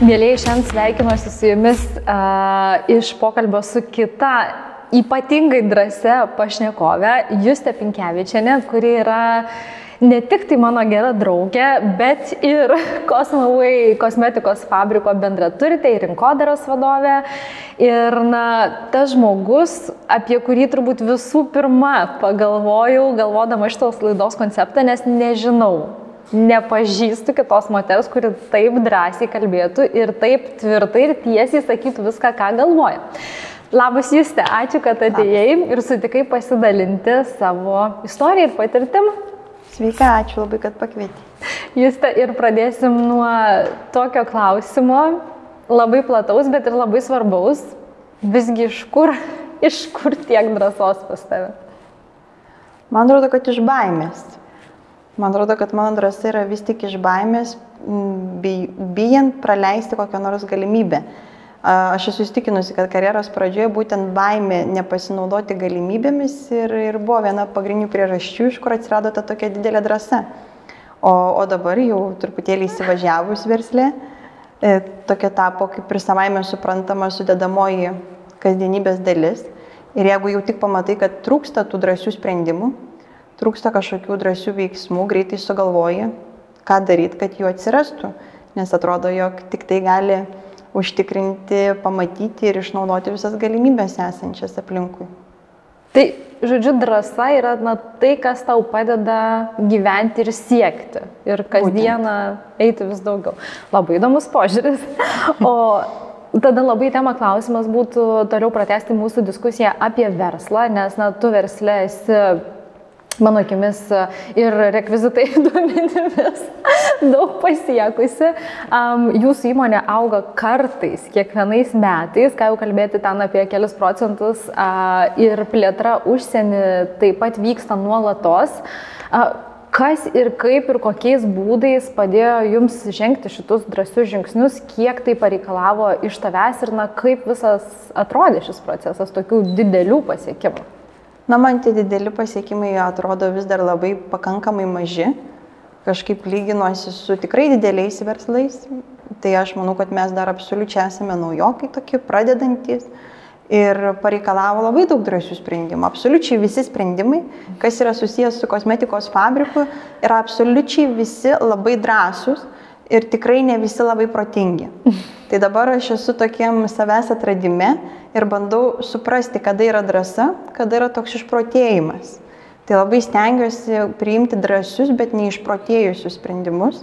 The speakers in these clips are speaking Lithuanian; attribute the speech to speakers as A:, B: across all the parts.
A: Mėlyje, šiandien sveikinuosi su jumis uh, iš pokalbio su kita ypatingai drąsia pašnekove, Juste Pinkevičiane, kuri yra ne tik tai mano gera draugė, bet ir Cosmoway kosmetikos fabriko bendraturtė ir rinkodaros vadovė. Ir na, tas žmogus, apie kurį turbūt visų pirma pagalvojau, galvodama šitos laidos konceptą, nes nežinau, nepažįstu kitos moters, kuri taip drąsiai kalbėtų ir taip tvirtai ir tiesiai sakytų viską, ką galvoja. Labas Juste, ačiū, kad atėjai ir sutikai pasidalinti savo istoriją ir patirtim.
B: Sveika, ačiū labai, kad pakvietei.
A: Juste, ir pradėsim nuo tokio klausimo, labai plataus, bet ir labai svarbaus. Visgi iš kur, iš kur tiek drąsos pas tave?
B: Man atrodo, kad iš baimės. Man atrodo, kad mano drąsa yra vis tik iš baimės, bijant praleisti kokią nors galimybę. Aš esu įstikinusi, kad karjeros pradžioje būtent baimė nepasinaudoti galimybėmis ir, ir buvo viena pagrindinių priežasčių, iš kur atsirado ta tokia didelė drąsa. O, o dabar jau truputėlį įsivažiavus verslė, e, tokia tapo kaip ir savaime suprantama sudėdamoji kasdienybės dalis. Ir jeigu jau tik pamatai, kad trūksta tų drąsių sprendimų, trūksta kažkokių drąsių veiksmų, greitai sugalvoji, ką daryti, kad jų atsirastų. Nes atrodo, jog tik tai gali užtikrinti, pamatyti ir išnaudoti visas galimybės esančias aplinkui.
A: Tai, žodžiu, drąsa yra na, tai, kas tau padeda gyventi ir siekti. Ir kasdieną Būtent. eiti vis daugiau. Labai įdomus požiūris. O tada labai tema klausimas būtų toliau pratesti mūsų diskusiją apie verslą, nes, na, tu verslė esi mano akimis ir rekvizitai duomenimis daug pasiekusi. Um, jūsų įmonė auga kartais, kiekvienais metais, ką jau kalbėti ten apie kelius procentus, uh, ir plėtra užsienį taip pat vyksta nuolatos. Uh, kas ir kaip ir kokiais būdais padėjo jums žengti šitus drąsius žingsnius, kiek tai pareikalavo iš tavęs ir na, kaip visas atrodė šis procesas tokių didelių pasiekimų?
B: Na, man tie dideli pasiekimai atrodo vis dar labai pakankamai maži. Kažkaip lyginuosi su tikrai dideliais verslais. Tai aš manau, kad mes dar absoliučiai esame naujokai tokie, pradedantis. Ir pareikalavo labai daug drąsių sprendimų. Absoliučiai visi sprendimai, kas yra susijęs su kosmetikos fabriku, yra absoliučiai visi labai drąsūs ir tikrai ne visi labai protingi. Tai dabar aš esu tokiem savęs atradime ir bandau suprasti, kada yra drąsa, kada yra toks išprotėjimas. Tai labai stengiuosi priimti drąsius, bet neišprotėjusius sprendimus,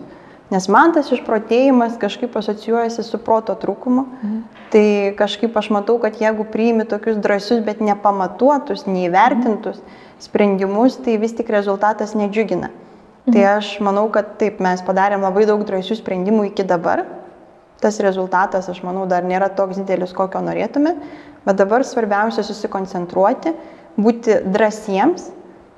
B: nes man tas išprotėjimas kažkaip asocijuojasi su proto trūkumu. Mhm. Tai kažkaip aš matau, kad jeigu priimi tokius drąsius, bet nepamatuotus, neįvertintus sprendimus, tai vis tik rezultatas nedžiugina. Mhm. Tai aš manau, kad taip, mes padarėm labai daug drąsių sprendimų iki dabar. Tas rezultatas, aš manau, dar nėra toks didelis, kokio norėtume, bet dabar svarbiausia susikoncentruoti, būti drąsiems,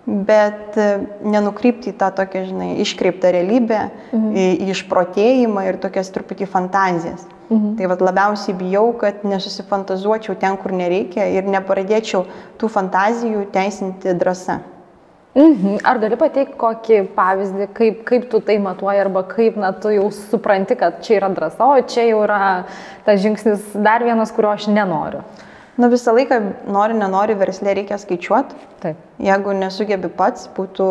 B: bet e, nenukrypti į tą tokią, žinai, iškreiptą realybę, mhm. į, į išprotėjimą ir tokias truputį fantazijas. Mhm. Tai vad labiausiai bijau, kad nesusifantazuočiau ten, kur nereikia ir nepradėčiau tų fantazijų teisinti drąsą.
A: Mhm. Ar gali pateikti kokį pavyzdį, kaip, kaip tu tai matuoji arba kaip na, tu jau supranti, kad čia yra drąsa, o čia jau yra tas žingsnis dar vienas, kurio aš nenoriu?
B: Na visą laiką nori, nenori verslė reikia skaičiuoti. Taip. Jeigu nesugebi pats, būtų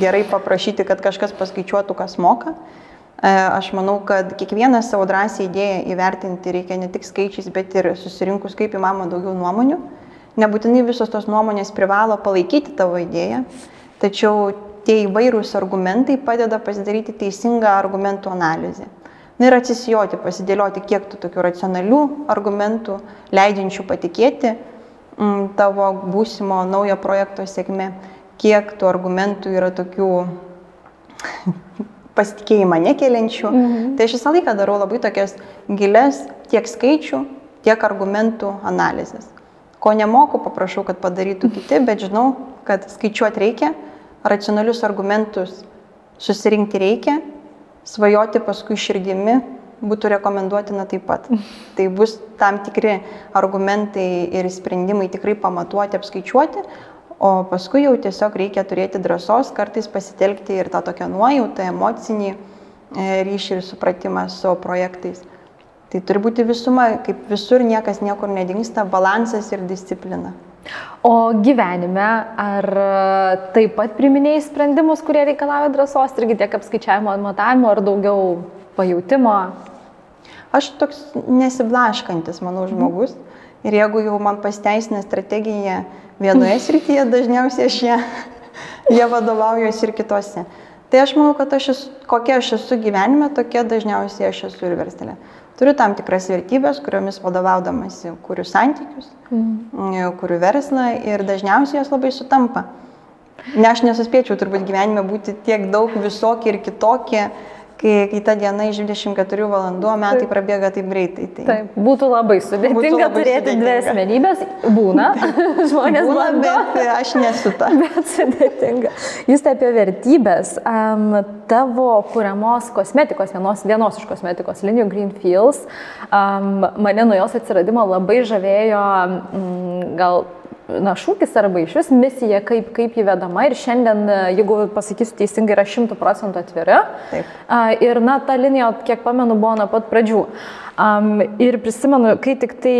B: gerai paprašyti, kad kažkas paskaičiuotų, kas moka. E, aš manau, kad kiekvieną savo drąsią idėją įvertinti reikia ne tik skaičiais, bet ir susirinkus kaip įmanoma daugiau nuomonių. Nebūtinai visos tos nuomonės privalo palaikyti tavo idėją, tačiau tie įvairūs argumentai padeda pasidaryti teisingą argumentų analizę. Na ir atsisijoti, pasidėlioti, kiek tų tokių racionalių argumentų, leidžiančių patikėti m, mm, tavo būsimo naujo projekto sėkme, kiek tų argumentų yra tokių pasitikėjimą nekeliančių. Mhm. Tai aš visą laiką darau labai tokias giles tiek skaičių, tiek argumentų analizės. Ko nemoku, paprašau, kad padarytų kiti, bet žinau, kad skaičiuoti reikia, racionalius argumentus susirinkti reikia, svajoti paskui širdimi būtų rekomenduotina taip pat. Tai bus tam tikri argumentai ir sprendimai tikrai pamatuoti, apskaičiuoti, o paskui jau tiesiog reikia turėti drąsos kartais pasitelkti ir tą tokią nuojautą, emocinį e, ryšį ir supratimą su projektais. Tai turi būti visuma, kaip visur niekas niekur nedingsta, balansas ir disciplina.
A: O gyvenime, ar taip pat priminėjai sprendimus, kurie reikalauja drąsos, irgi tiek apskaičiavimo, matavimo, ar daugiau pajūtimo?
B: Aš toks nesiblaškantis, manau, žmogus. Ir jeigu jau man pasiteisina strategija vienoje srityje, dažniausiai aš ją, ją vadovaujuosi ir kitose. Tai aš manau, kad aš esu, kokia aš esu gyvenime, tokia dažniausiai aš esu ir verstelė. Turiu tam tikras vertybės, kuriomis vadovaudamasi kuriu santykius, mm. kuriu verslą ir dažniausiai jos labai sutampa. Ne aš nesuspėčiau turbūt gyvenime būti tiek daug visokie ir kitokie, kai, kai ta diena iš 24 valandų, o metai taip. prabėga taip greitai. Tai...
A: Taip, būtų labai sudėtinga būtų labai turėti dvi asmenybės. Būna, žmonės
B: būna, bando. Bet aš nesu ta.
A: Bet sudėtinga. Jūs apie vertybės. Um, tavo kuriamos kosmetikos, vienos, vienos iš kosmetikos linijų Greenfields, um, mane nuo jos atsiradimo labai žavėjo um, gal na, šūkis arba iš vis misija, kaip, kaip jį vedama ir šiandien, e, jeigu pasakysiu teisingai, yra šimtų procentų atviri. Taip. Ir, na, ta linija, kiek pamenu, buvo nuo pat pradžių. Um, ir prisimenu, kai tik tai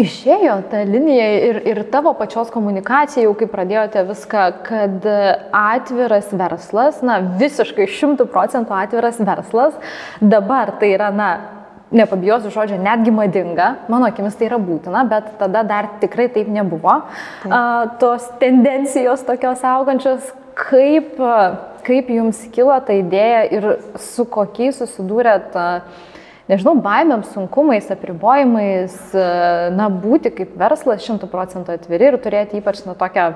A: išėjo ta linija ir, ir tavo pačios komunikacija, jau kai pradėjote viską, kad atviras verslas, na, visiškai šimtų procentų atviras verslas, dabar tai yra, na, nepabijosiu žodžio, netgi madinga, mano akimis tai yra būtina, bet tada dar tikrai taip nebuvo. Taip. A, tos tendencijos tokios augančios, kaip, kaip jums kilo ta idėja ir su kokiais susidūrėt, nežinau, baimėm, sunkumais, apribojimais, na, būti kaip verslas šimtų procentų atviri ir turėti ypač na tokią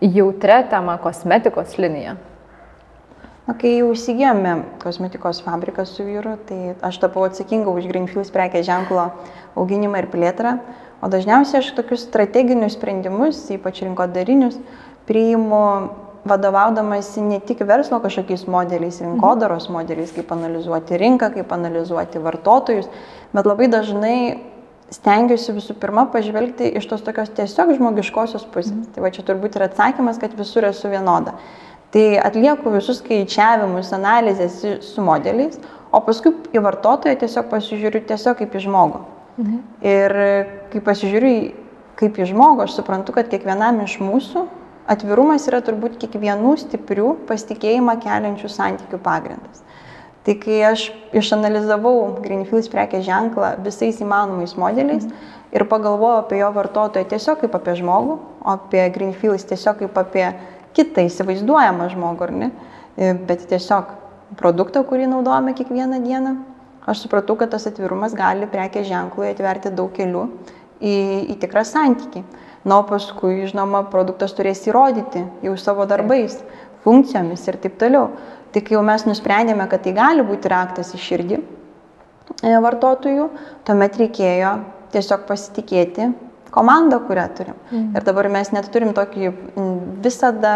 A: jautrę temą kosmetikos liniją.
B: Na, kai jau įsigijome kosmetikos fabriką su vyru, tai aš tapau atsakinga už Greenfields prekės ženklo auginimą ir plėtrą, o dažniausiai aš tokius strateginius sprendimus, ypač rinkodarinius, priimu vadovaudamasi ne tik verslo kažkokiais modeliais, rinkodaros modeliais, kaip analizuoti rinką, kaip analizuoti vartotojus, bet labai dažnai stengiuosi visų pirma pažvelgti iš tos tokios tiesiog žmogiškosios pusės. Mhm. Tai va čia turbūt yra atsakymas, kad visur esu vienoda. Tai atlieku visus skaičiavimus, analizės su modeliais, o paskui į vartotoją tiesiog pasižiūriu tiesiog kaip į žmogų. Mhm. Ir kai pasižiūriu kaip į žmogų, aš suprantu, kad kiekvienam iš mūsų atvirumas yra turbūt kiekvienų stiprių pasitikėjimą keliančių santykių pagrindas. Tai kai aš išanalizavau Greenfields prekės ženklą visais įmanomais modeliais mhm. ir pagalvojau apie jo vartotoją tiesiog kaip apie žmogų, o apie Greenfields tiesiog kaip apie kitą įsivaizduojamą žmogų, ar ne, e, bet tiesiog produktą, kurį naudojame kiekvieną dieną, aš supratau, kad tas atvirumas gali prekės ženklui atverti daug kelių į, į tikrą santykį. Na, o paskui, žinoma, produktas turės įrodyti jau savo darbais, funkcijomis ir taip toliau. Tik jau mes nusprendėme, kad tai gali būti raktas į širdį e, vartotojų, tuomet reikėjo tiesiog pasitikėti komandą, kurią turim. Mhm. Ir dabar mes net turim tokį visada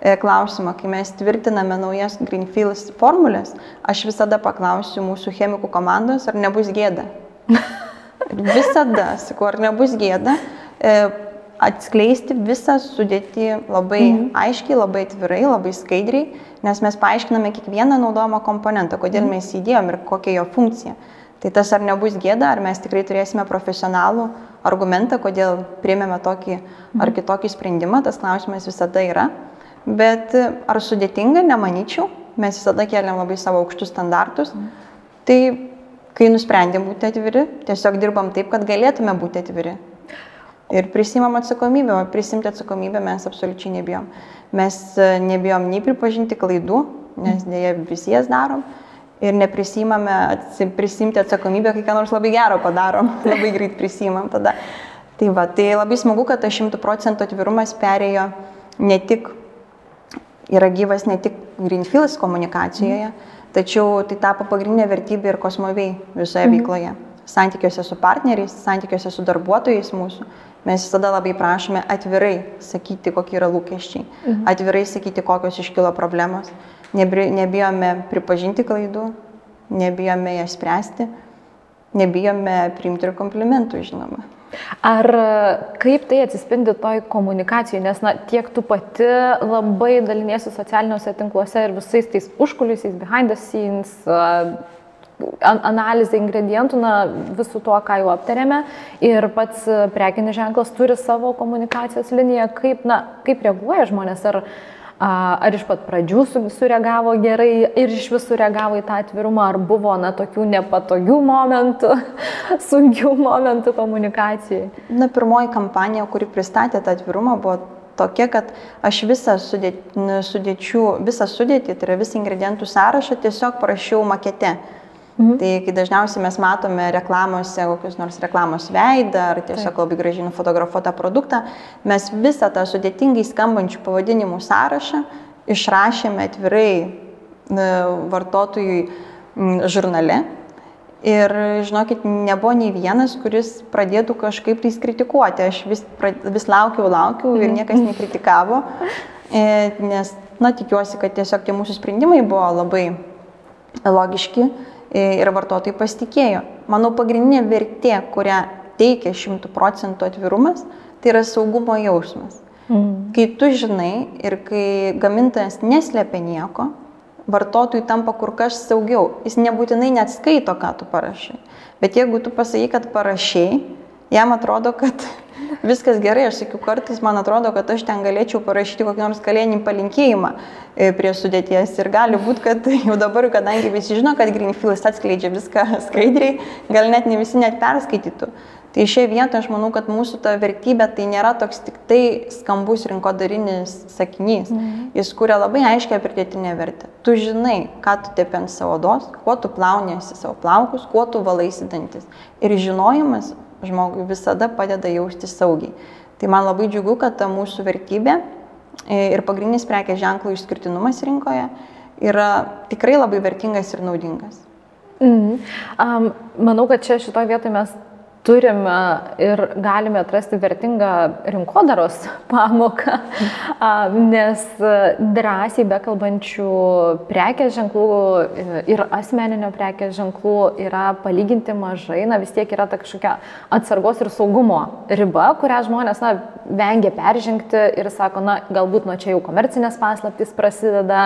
B: e, klausimą, kai mes tvirtiname naujas Greenfields formulės, aš visada paklausiu mūsų chemikų komandos, ar nebus gėda. visada, sakau, ar nebus gėda e, atskleisti visą sudėtį labai mhm. aiškiai, labai atvirai, labai skaidriai, nes mes paaiškiname kiekvieną naudojamą komponentą, kodėl mhm. mes įdėjom ir kokia jo funkcija. Tai tas ar nebus gėda, ar mes tikrai turėsime profesionalų argumentą, kodėl priėmėme tokį ar mhm. kitokį sprendimą, tas klausimas visada yra. Bet ar sudėtinga, nemanyčiau, mes visada keliam labai savo aukštus standartus. Mhm. Tai kai nusprendėm būti atviri, tiesiog dirbam taip, kad galėtume būti atviri. Ir prisimam atsakomybę, o prisimti atsakomybę mes absoliučiai nebijom. Mes e, nebijom nei pripažinti klaidų, nes dėja visi jas darom, ir neprisimame prisimti atsakomybę, kai ką nors labai gero padarom, labai greit prisimam tada. Tai va, tai labai smagu, kad tas šimtų procentų atvirumas perėjo ne tik, yra gyvas ne tik Greenfields komunikacijoje, mm. tačiau tai tapo pagrindinė vertybė ir kosmoviai visoje mm. veikloje. Santykiuose su partneriais, santykiuose su darbuotojais mūsų. Mes visada labai prašome atvirai sakyti, kokie yra lūkesčiai, mhm. atvirai sakyti, kokios iškilo problemos nebijome pripažinti klaidų, nebijome jas spręsti, nebijome priimti ir komplimentų, žinoma.
A: Ar kaip tai atsispindi toj komunikacijai, nes na, tiek tu pati labai daliniesi socialiniuose tinkluose ir visais tais užkulisiais, behind the scenes, analizė ingredientų, na, visų tuo, ką jau aptarėme. Ir pats prekinis ženklas turi savo komunikacijos liniją, kaip, na, kaip reaguoja žmonės. Ar, ar iš pat pradžių sureagavo gerai ir iš visų reagavo į tą atvirumą, ar buvo, na, tokių nepatogių momentų, sunkių momentų komunikacijai.
B: Na, pirmoji kampanija, kuri pristatė tą atvirumą, buvo tokia, kad aš visą sudėčių, visą sudėtį, tai yra visą ingredientų sąrašą tiesiog parašiau makete. Mhm. Tai kai dažniausiai mes matome reklamose kokius nors reklamos veidą ar tiesiog Taip. labai gražiai nufotografuotą produktą, mes visą tą sudėtingai skambančių pavadinimų sąrašą išrašėme atvirai vartotojui žurnale. Ir žinokit, nebuvo nei vienas, kuris pradėtų kažkaip tai kritikuoti. Aš vis, vis laukiau, laukiau ir mhm. niekas nekritikavo, e, nes, na, tikiuosi, kad tiesiog tie mūsų sprendimai buvo labai logiški ir vartotojai pasitikėjo. Manau, pagrindinė vertė, kurią teikia 100 procentų atvirumas, tai yra saugumo jausmas. Mm. Kai tu žinai ir kai gamintojas neslėpia nieko, vartotojui tampa kur kas saugiau. Jis nebūtinai net skaito, ką tu parašai. Bet jeigu tu pasakai, kad parašiai, jam atrodo, kad viskas gerai, aš sakiau, kartais man atrodo, kad aš ten galėčiau parašyti kokį nors kalėnį palinkėjimą e, prie sudėties ir gali būti, kad jau dabar, kadangi visi žino, kad Greenfields atskleidžia viską skaidriai, gal net ne visi net perskaitytų. Tai šioje vietoje aš manau, kad mūsų ta vertybė tai nėra toks tik tai skambus rinkodarinis sakinys. Mhm. Jis kuria labai aiškę pridėtinę vertę. Tu žinai, ką tu tepi ant savo odos, kuo tu plauniesi savo plaukus, kuo tu valaisi dantis. Ir žinojimas žmogui visada padeda jausti saugiai. Tai man labai džiugu, kad ta mūsų vertybė e, ir pagrindinis prekės ženklų išskirtinumas rinkoje yra tikrai labai vertingas ir naudingas.
A: Mm. Um, manau, kad čia šitoje vietoje mes turime ir galime atrasti vertingą rinkodaros pamoką, nes drąsiai bekalbančių prekės ženklų ir asmeninio prekės ženklų yra palyginti mažai, na vis tiek yra ta kažkokia atsargos ir saugumo riba, kurią žmonės na, vengia peržengti ir sako, na galbūt nuo čia jau komercinės paslaptys prasideda,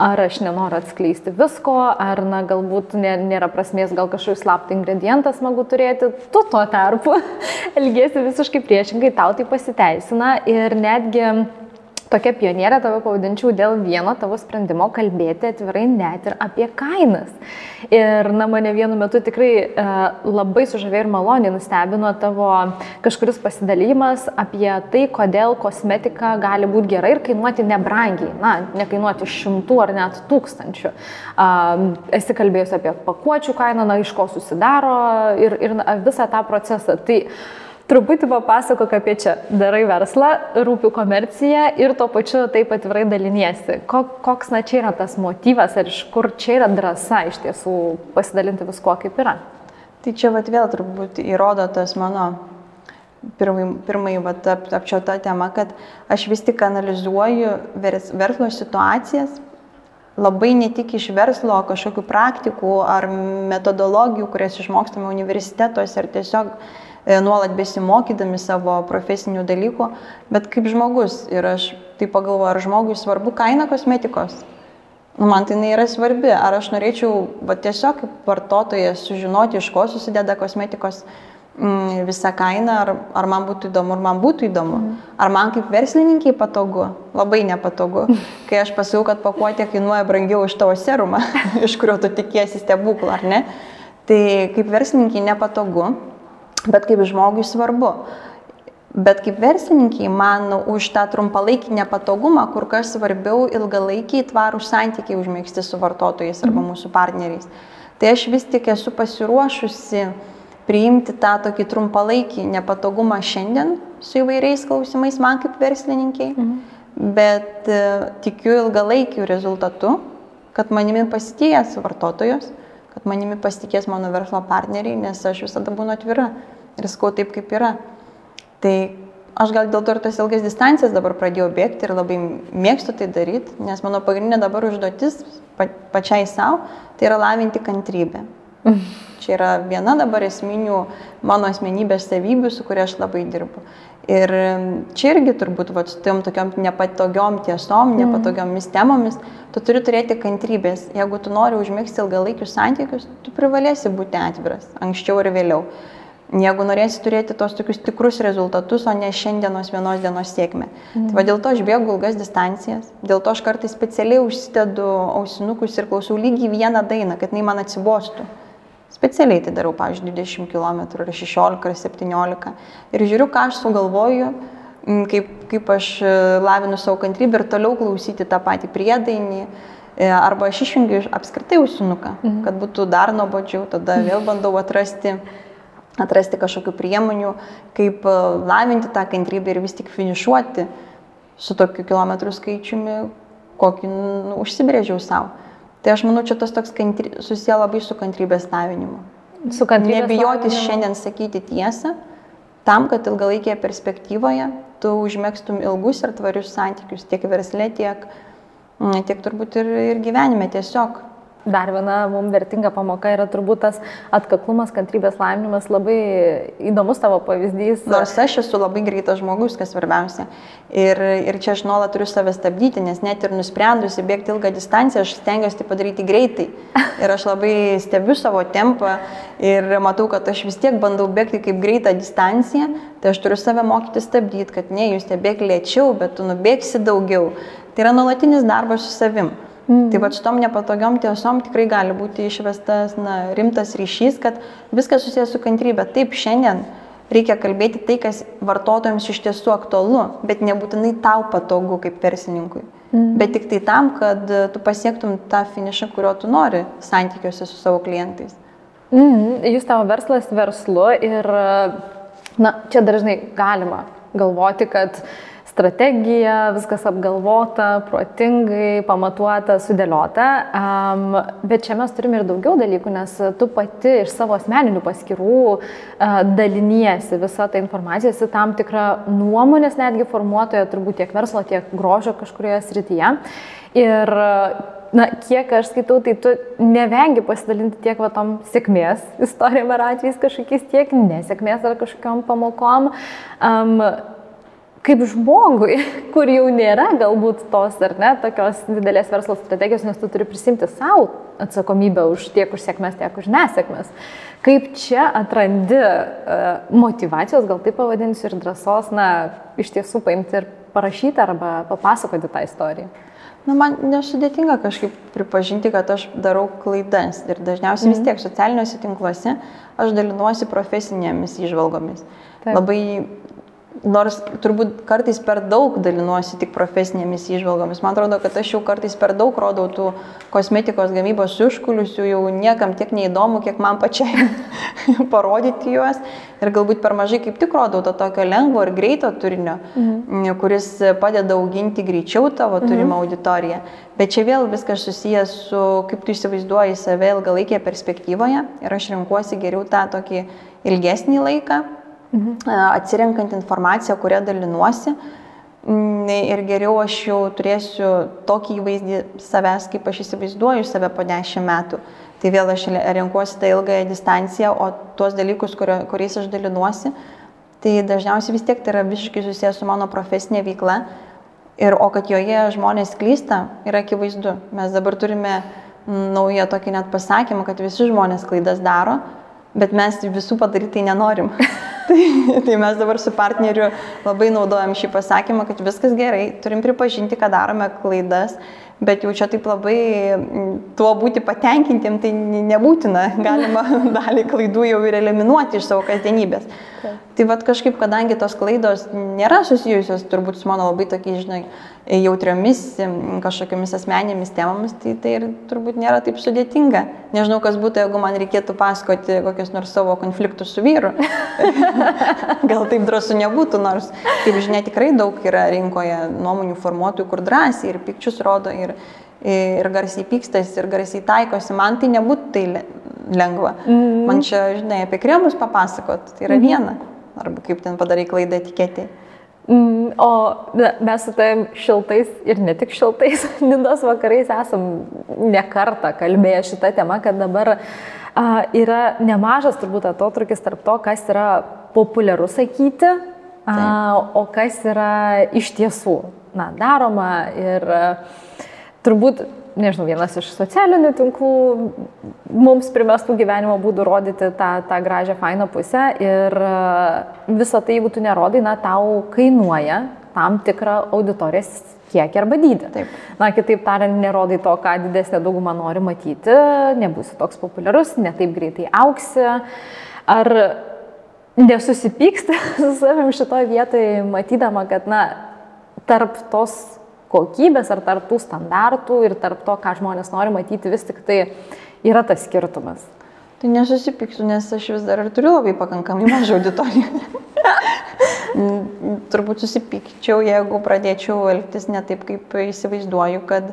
A: ar aš nenoriu atskleisti visko, ar na galbūt nėra prasmės gal kažkokį slaptą ingredientą smagu turėti. Tu tuo tarpu elgėsi visiškai priešingai, tau tai pasiteisina ir netgi tokia pionierė tave pavadinčiau dėl vieno tavo sprendimo kalbėti atvirai net ir apie kainas. Ir na, mane vienu metu tikrai e, labai sužavėjo ir maloniai nustebino tavo kažkuris pasidalymas apie tai, kodėl kosmetika gali būti gerai ir kainuoti nebrangiai, na, nekainuoti šimtų ar net tūkstančių. E, esi kalbėjus apie pakuočių kainą, na, iš ko susidaro ir, ir na, visą tą procesą. Tai, Truputį papasakok apie čia. Darai verslą, rūpi komercija ir tuo pačiu taip atvirai daliniesi. Koks na čia yra tas motyvas ir iš kur čia yra drąsa iš tiesų pasidalinti viskuo kaip yra?
B: Tai čia vat vėl turbūt įrodo tas mano pirmai, pirmai vat, ap, apčiota tema, kad aš vis tik analizuoju vers, verslo situacijas labai ne tik iš verslo kažkokių praktikų ar metodologijų, kurias išmokstame universitetuose ar tiesiog nuolat besimokydami savo profesinių dalykų, bet kaip žmogus. Ir aš tai pagalvoju, ar žmogui svarbu kaina kosmetikos. Nu, man tai yra svarbi. Ar aš norėčiau va, tiesiog kaip vartotojas sužinoti, iš ko susideda kosmetikos mm, visa kaina, ar, ar man būtų įdomu, ar man būtų įdomu. Mm. Ar man kaip verslininkiai patogu, labai nepatogu, kai aš pasakau, kad pakuotė kainuoja brangiau už tavo serumą, iš kurio tu tikiesi stebuklą, ar ne? Tai kaip verslininkiai nepatogu bet kaip žmogui svarbu. Bet kaip verslininkiai, man už tą trumpalaikį nepatogumą kur kas svarbiau ilgalaikiai tvarūs santykiai užmėgsti su vartotojais arba mhm. mūsų partneriais. Tai aš vis tik esu pasiruošusi priimti tą tokį trumpalaikį nepatogumą šiandien su įvairiais klausimais man kaip verslininkiai, mhm. bet e, tikiu ilgalaikiu rezultatu, kad manimi pasitikės vartotojos, kad manimi pasitikės mano verslo partneriai, nes aš visada būnu atvira ir sakau taip, kaip yra. Tai aš gal dėl to ir tas ilgas distancijas dabar pradėjau bėgti ir labai mėgstu tai daryti, nes mano pagrindinė dabar užduotis pa, pačiai savo, tai yra lavinti kantrybę. Čia yra viena dabar esminių mano asmenybės savybių, su kuria aš labai dirbu. Ir čia irgi turbūt va, su tom tokiom nepatogiom tiesom, mhm. nepatogiomis temomis, tu turi turėti kantrybės. Jeigu tu nori užmėgsti ilgalaikius santykius, tu privalėsi būti atviras, anksčiau ir vėliau. Jeigu norėsi turėti tos tokius tikrus rezultatus, o ne šiandienos vienos dienos sėkmę. Mhm. Tai va dėl to aš bėgu ilgas distancijas, dėl to aš kartais specialiai užsidedu ausinukus ir klausau lygiai vieną dainą, kad jinai man atsibostų. Specialiai tai darau, pavyzdžiui, 20 km ar 16 ar 17 ir žiūriu, ką aš sugalvoju, kaip, kaip aš e, lavinu savo kantrybę ir toliau klausyti tą patį priedainį. E, arba aš išjungiu apskritai ausinuką, mhm. kad būtų dar nuobodžiau, tada vėl bandau atrasti atrasti kažkokių priemonių, kaip e, lavinti tą kantrybę ir vis tik finišuoti su tokiu kilometrų skaičiumi, kokį nu, užsibrėžiau savo. Tai aš manau, čia tas toks kantry, susiję labai su kantrybės lavinimu. Su kantrybės Nebijotis lavinimu. šiandien sakyti tiesą, tam, kad ilgalaikėje perspektyvoje tu užmėgstum ilgus ir tvarius santykius tiek versle, tiek, tiek turbūt ir, ir gyvenime tiesiog.
A: Dar viena mums vertinga pamoka yra turbūt tas atkaklumas, kantrybės lavinimas, labai įdomus tavo pavyzdys.
B: Nors aš esu labai greitas žmogus, kas svarbiausia. Ir, ir čia aš nuolat turiu save stabdyti, nes net ir nusprendusi bėgti ilgą distanciją, aš stengiuosi tai padaryti greitai. Ir aš labai stebiu savo tempą ir matau, kad aš vis tiek bandau bėgti kaip greitą distanciją, tai aš turiu save mokyti stabdyti, kad ne, jūs nebėg lėčiau, bet tu nubėgsi daugiau. Tai yra nuolatinis darbas su savim. Mm. Tai va šitom nepatogiom tiesom tikrai gali būti išvestas na, rimtas ryšys, kad viskas susijęs su kantrybė. Taip, šiandien reikia kalbėti tai, kas vartotojams iš tiesų aktualu, bet nebūtinai tau patogu kaip versininkui. Mm. Bet tik tai tam, kad tu pasiektum tą finišą, kurio tu nori santykiuose su savo klientais.
A: Mm. Jūs tavo verslas verslu ir, na, čia dažnai galima galvoti, kad uh, strategija, viskas apgalvota, protingai, pamatuota, sudėliota. Um, bet čia mes turime ir daugiau dalykų, nes tu pati iš savo asmeninių paskirų uh, daliniesi visą tą informaciją, esi tam tikra nuomonės netgi formuotoja, turbūt tiek verslo, tiek grožio kažkurioje srityje. Ir na, kiek aš skaitau, tai tu nevengi pasidalinti tiek va tom sėkmės istorijom ar atvejais kažkokiais, tiek nesėkmės ar kažkokiam pamokom. Um, kaip žmogui, kur jau nėra galbūt tos ar ne, tokios didelės verslo strategijos, nes tu turi prisimti savo atsakomybę už tiek už sėkmės, tiek už nesėkmės. Kaip čia atrandi uh, motivacijos, gal taip pavadinsiu, ir drąsos, na, iš tiesų paimti ir parašyti arba papasakoti tą istoriją?
B: Na, man nesudėtinga kažkaip pripažinti, kad aš darau klaidas ir dažniausiai mm. vis mhm. tiek socialiniuose tinkluose aš dalinuosi profesinėmis išvalgomis. Taip. Labai Nors turbūt kartais per daug dalinuosi tik profesinėmis išvalgomis. Man atrodo, kad aš jau kartais per daug rodau tų kosmetikos gamybos užkuliusių, jau niekam tiek neįdomu, kiek man pačiai parodyti juos. Ir galbūt per mažai kaip tik rodau to tokio lengvo ir greito turinio, mhm. kuris padeda auginti greičiau tavo turimą mhm. auditoriją. Bet čia vėl viskas susijęs su kaip tu įsivaizduoji save ilgalaikėje perspektyvoje ir aš renkuosi geriau tą tokį ilgesnį laiką mhm. atsirenkant informaciją, kurią dalinuosi. Mm, ir geriau aš jau turėsiu tokį įvaizdį savęs, kaip aš įsivaizduoju save po dešimt metų. Tai vėl aš renkuosi tą ilgąją distanciją, o tuos dalykus, kurio, kuriais aš dalinuosi, tai dažniausiai vis tiek tai yra visiškai susijęs su mano profesinė veikla. Ir o kad joje žmonės klysta, yra akivaizdu. Mes dabar turime naują tokį net pasakymą, kad visi žmonės klaidas daro, bet mes visų padaryti tai nenorim. Tai, tai mes dabar su partneriu labai naudojam šį pasakymą, kad viskas gerai, turim pripažinti, kad darome klaidas, bet jau čia taip labai tuo būti patenkintiem, tai nebūtina, galima dalį klaidų jau ir eliminuoti iš savo kasdienybės. Okay. Tai vad kažkaip, kadangi tos klaidos nėra susijusios turbūt su mano labai tokiais, žinai, jautriomis kažkokiamis asmenėmis temomis, tai tai ir turbūt nėra taip sudėtinga. Nežinau, kas būtų, jeigu man reikėtų pasakoti kokius nors savo konfliktus su vyru. Gal taip drąsu nebūtų, nors, kaip žinia, tikrai daug yra rinkoje nuomonių formuotojų, kur drąsiai ir pikčius rodo, ir, ir garsiai pykstas, ir garsiai taikosi. Man tai nebūtų tai lengva. Mm. Man čia, žinai, apie kremus papasakot, tai yra mm. viena. Arba kaip ten padarai klaidą etiketį.
A: Mm, o mes su tavim šiltais ir ne tik šiltais Nidos vakarais esam nekartą kalbėję šitą temą, kad dabar a, yra nemažas turbūt atotrukis tarp to, kas yra populiaru sakyti, a, o kas yra iš tiesų na, daroma. Ir a, turbūt nežinau, vienas iš socialinių tinklų mums primestų gyvenimo būdų rodyti tą, tą gražią, fainą pusę ir e, visą tai, jeigu tu nerodai, na, tau kainuoja tam tikrą auditorijos kiekį arba dydį. Taip. Na, kitaip tariant, nerodai to, ką didesnė dauguma nori matyti, nebūsi toks populiarus, netaip greitai auksi. Ar nesusipyksti su savim šitoje vietoje, matydama, kad, na, tarp tos kokybės ar tarp tų standartų ir tarp to, ką žmonės nori matyti, vis tik tai yra tas skirtumas.
B: Tai nesusipyksiu, nes aš vis dar ir turiu labai pakankamai mažą auditoriją. Turbūt susipykčiau, jeigu pradėčiau elgtis ne taip, kaip įsivaizduoju, kad,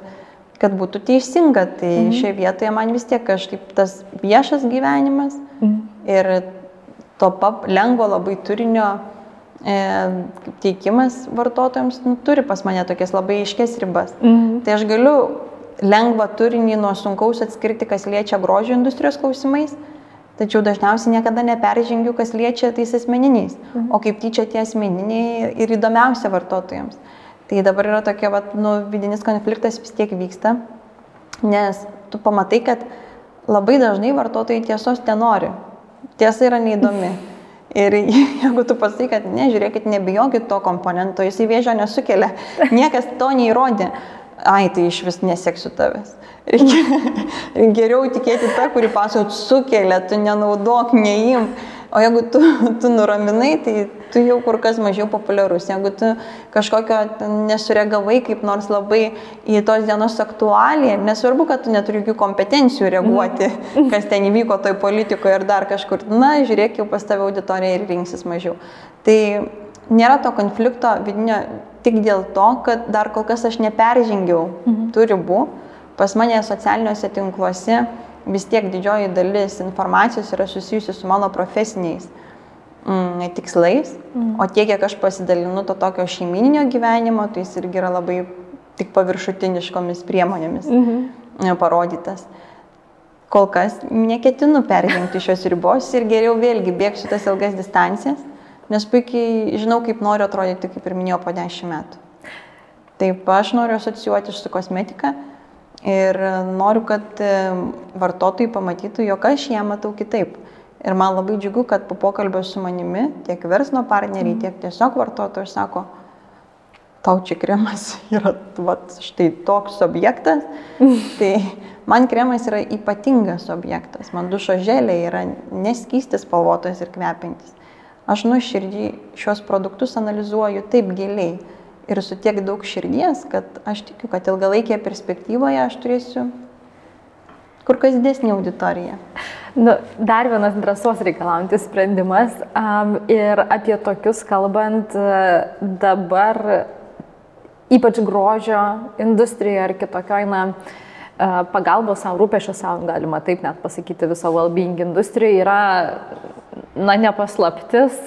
B: kad būtų teisinga. Tai mhm. šioje vietoje man vis tiek kažkaip tas viešas gyvenimas mhm. ir to pap, lengvo labai turinio teikimas vartotojams nu, turi pas mane tokias labai iškes ribas. Mhm. Tai aš galiu lengvą turinį nuo sunkaus atskirti, kas liečia grožio industrijos klausimais, tačiau dažniausiai niekada neperžengiu, kas liečia tais asmeniniais, mhm. o kaip tyčia tie asmeniniai ir įdomiausia vartotojams. Tai dabar yra tokia, vat, nu, vidinis konfliktas vis tiek vyksta, nes tu pamatai, kad labai dažnai vartotojai tiesos tenori. Tiesa yra neįdomi. Ir jeigu tu pasakai, kad nežiūrėkit, nebijokit to komponento, jisai vėžio nesukelia, niekas to neįrodė, ai, tai iš vis neseksiu tavęs. Geriau tikėti tą, kuri pasakot sukelia, tu nenaudok, neim. O jeigu tu, tu nuraminai, tai tu jau kur kas mažiau populiarus. Jeigu tu kažkokio nesureagavai kaip nors labai į tos dienos aktualiją, nesvarbu, kad tu neturi jokių kompetencijų reaguoti, mhm. kas ten įvyko toj politikoje ir dar kažkur. Na, žiūrėk, jau pas tave auditorija ir rinksis mažiau. Tai nėra to konflikto vidinio tik dėl to, kad dar kol kas aš neperžengiau mhm. tų ribų. Pas mane socialiniuose tinkluose vis tiek didžioji dalis informacijos yra susijusi su mano profesiniais mm, tikslais, mm. o tiek, kiek aš pasidalinu to tokio šeimininio gyvenimo, tai jis irgi yra labai tik paviršutiniškomis priemonėmis mm -hmm. parodytas. Kol kas neketinu peržengti šios ribos ir geriau vėlgi bėgsiu tas ilgas distancijas, nes puikiai žinau, kaip noriu atrodyti, kaip ir minėjau, po 10 metų. Taip, aš noriu asocijuoti su kosmetika, Ir noriu, kad e, vartotojai pamatytų, jog aš ją matau kitaip. Ir man labai džiugu, kad po pokalbio su manimi tiek verslo partneriai, mm. tiek tiesiog vartotojai sako, tau čia kremas yra vat, štai toks objektas. Mm. Tai man kremas yra ypatingas objektas. Man dušo želė yra neskystis spalvotas ir kvepiantis. Aš nuoširdžiai šios produktus analizuoju taip giliai ir su tiek daug širdies, kad aš tikiu, kad ilgalaikėje perspektyvoje aš turėsiu kur kas didesnį auditoriją.
A: Nu, dar vienas drąsos reikalaujantis sprendimas um, ir apie tokius kalbant dabar, ypač grožio industrijoje ar kitokioj, na, pagalbos savo, rūpešio savo, galima taip net pasakyti, viso well-being industrijoje yra, na, nepaslaptis,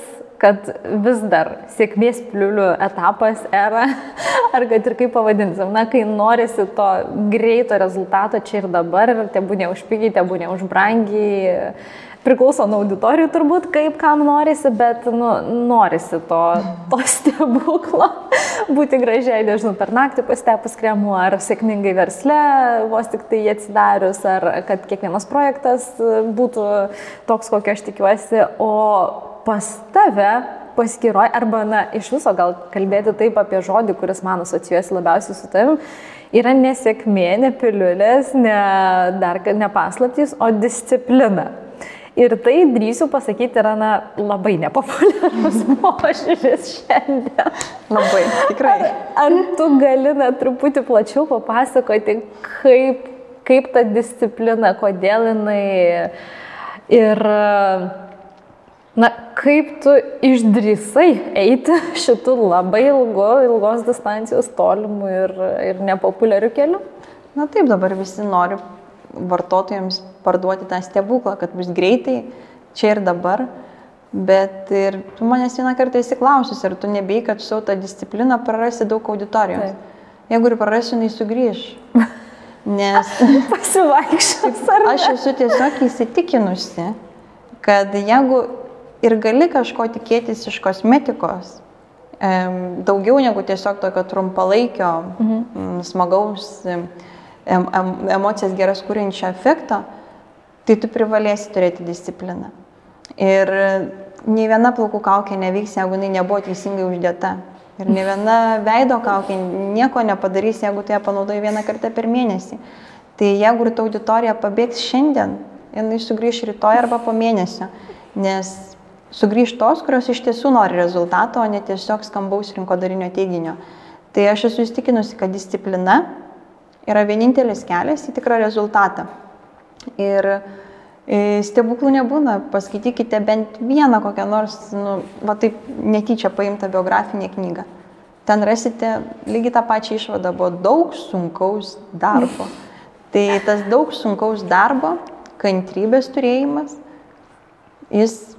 A: kad vis dar sėkmės pliulių etapas era, ar kad ir kaip pavadinsim, na, kai norisi to greito rezultato čia ir dabar, ir te būnė už pigiai, te būnė už brangiai, priklauso nuo auditorijų turbūt, kaip kam norisi, bet nu, norisi to, to stebuklo, būti gražiai, nežinau, per naktį pastepus kremu, ar sėkmingai versle, vos tik tai atsidarius, ar kad kiekvienas projektas būtų toks, kokio aš tikiuosi, o pas tave paskiroj, arba, na, iš viso gal kalbėti taip apie žodį, kuris man asocijuosi labiausiai su tavim, yra nesėkmė, ne piliulės, ne, dar ne paslaptys, o disciplina. Ir tai, drįsiu pasakyti, yra na, labai nepopuliarus požiūris šiandien.
B: Labai, tikrai.
A: Ar, ar tu gali na, truputį plačiau papasakoti, kaip, kaip ta disciplina, kodėl jinai ir Na, kaip tu išdrysai eiti šitų labai ilgo, ilgos distancijos tolimų ir, ir nepopuliarių kelių?
B: Na taip, dabar visi nori vartotojams parduoti tą stebuklą, kad bus greitai, čia ir dabar. Bet ir tu manęs vieną kartą esi klausus, ar tu nebijai, kad su tą discipliną prarasi daug auditorijos. Taip. Jeigu ir prarasiu, jinai sugrįž. Nes
A: pasivaikščios.
B: Aš esu tiesiog įsitikinusi, kad jeigu ir gali kažko tikėtis iš kosmetikos, daugiau negu tiesiog tokio trumpalaikio, mhm. smagaus, emocijas geras kūrinčio efekto, tai tu privalėsi turėti discipliną. Ir nei viena plaukų kaukė neveiks, jeigu jinai nebuvo teisingai uždėta. Ir ne viena veido kaukė nieko nepadarys, jeigu tu ją panaudoji vieną kartą per mėnesį. Tai jeigu ir ta auditorija pabėgs šiandien, jinai sugrįš rytoj arba po mėnesio. Nes sugrįž tos, kurios iš tiesų nori rezultato, o ne tiesiog skambaus rinkodarinio teiginio. Tai aš esu įstikinusi, kad disciplina yra vienintelis kelias į tikrą rezultatą. Ir e, stebuklų nebūna, paskaitykite bent vieną kokią nors, nu, va taip netyčia paimtą biografinę knygą. Ten rasite lygiai tą pačią išvadą, buvo daug sunkaus darbo. Tai tas daug sunkaus darbo, kantrybės turėjimas, jis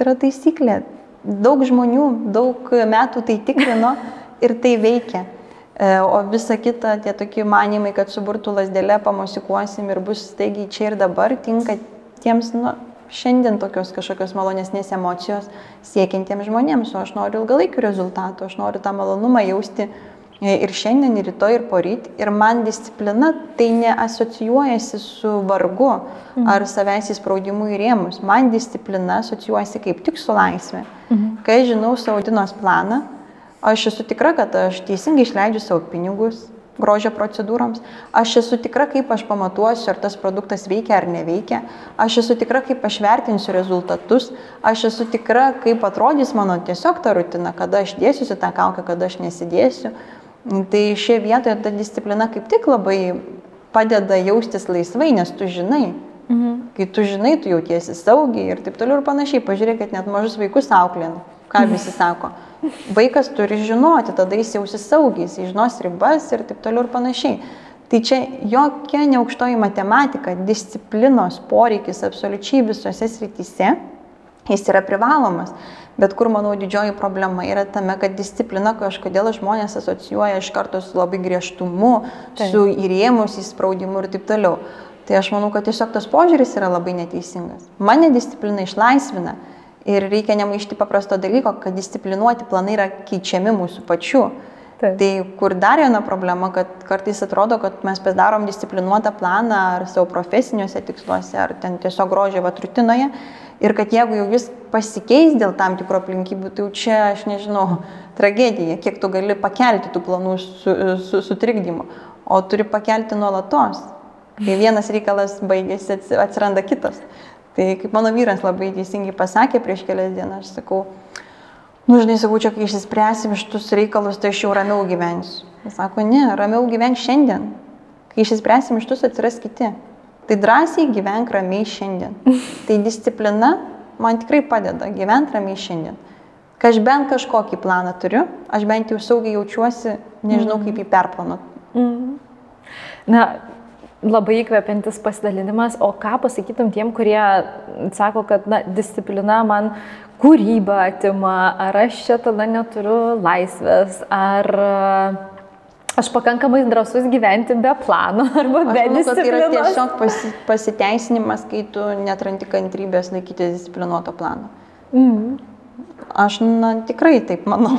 B: yra taisyklė. Daug žmonių, daug metų tai tikrino ir tai veikia. E, o visa kita, tie tokie manimai, kad suburtų lasdėlę pamosikuosim ir bus staigiai čia ir dabar, tinka tiems, nu, šiandien tokios kažkokios malonesnės emocijos siekintiems žmonėms, o aš noriu ilgalaikių rezultatų, aš noriu tą malonumą jausti ir šiandien, ir rytoj, ir poryt. Ir man disciplina tai neasocijuojasi su vargu mhm. ar savęs įspraudimu į rėmus. Man disciplina asocijuojasi kaip tik su laisvė. Mhm. Kai žinau savo dienos planą, aš esu tikra, kad aš teisingai išleidžiu savo pinigus grožio procedūroms. Aš esu tikra, kaip aš pamatuosiu, ar tas produktas veikia ar neveikia. Aš esu tikra, kaip aš vertinsiu rezultatus. Aš esu tikra, kaip atrodys mano tiesiog ta rutina, kada aš dėsiu tą kaukę, kada aš nesidėsiu. Tai šioje vietoje ta disciplina kaip tik labai padeda jaustis laisvai, nes tu žinai. Mhm. Kai tu žinai, tu jautiesi saugiai ir taip toliau ir panašiai. Pažiūrėkit, net mažus vaikus auklin, ką mhm. visi sako. Vaikas turi žinoti, tada jis jausis saugiai, jis žinos ribas ir taip toliau ir panašiai. Tai čia jokia neaukštoji matematika, disciplinos poreikis absoliučiai visose srityse, jis yra privalomas. Bet kur, manau, didžioji problema yra tame, kad disciplina kažkodėl žmonės asocijuoja iš karto su labai griežtumu, Taip. su įrėmus, įspraudimu ir taip toliau. Tai aš manau, kad tiesiog tas požiūris yra labai neteisingas. Mane disciplina išlaisvina ir reikia nemaišti paprasto dalyko, kad disciplinuoti planai yra keičiami mūsų pačių. Taip. Tai kur dar viena problema, kad kartais atrodo, kad mes pasidarom disciplinuotą planą ar savo profesiniuose tiksluose, ar ten tiesiog grožio vatrutinoje Ir kad jeigu jau jis pasikeis dėl tam tikro aplinkybių, tai jau čia, aš nežinau, tragedija, kiek tu gali pakelti tų planų su, su, sutrikdymu, o turi pakelti nuolatos. Kai vienas reikalas baigėsi, atsiranda kitas. Tai kaip mano vyras labai teisingai pasakė prieš kelias dienas, aš sakau, nu žinai, sakau, čia kai išsispręsim šitus reikalus, tai aš jau ramiau gyvensiu. Jis sako, ne, ramiau gyventi šiandien. Kai išsispręsim šitus, atsiras kiti. Tai drąsiai gyvenk ramiai šiandien. Tai disciplina man tikrai padeda gyventi ramiai šiandien. Kai aš bent kažkokį planą turiu, aš bent jau saugiai jaučiuosi, nežinau kaip jį perplanuoti. Mm.
A: Na, labai įkvepiantis pasidalinimas, o ką pasakytum tiem, kurie sako, kad na, disciplina man kūrybą atima, ar aš čia tada neturiu laisvės, ar aš pakankamai drasus gyventi be plano arba be manau, disciplinos. Tai yra
B: tiesiog pasi, pasiteisinimas, kai tu netrandi kantrybės laikyti disciplinuoto plano. Mm. Aš na, tikrai taip manau.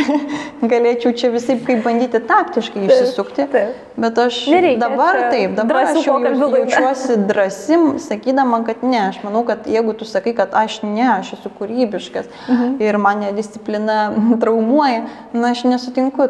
B: Galėčiau čia visai kaip bandyti taktiškai išsisukti. Taip. Bet aš Nereikia, dabar taip, dabar aš jau jaučiuosi drąsi, sakydama, kad ne. Aš manau, kad jeigu tu sakai, kad aš ne, aš esu kūrybiškas mhm. ir mane disciplina traumuoja, na aš nesutinku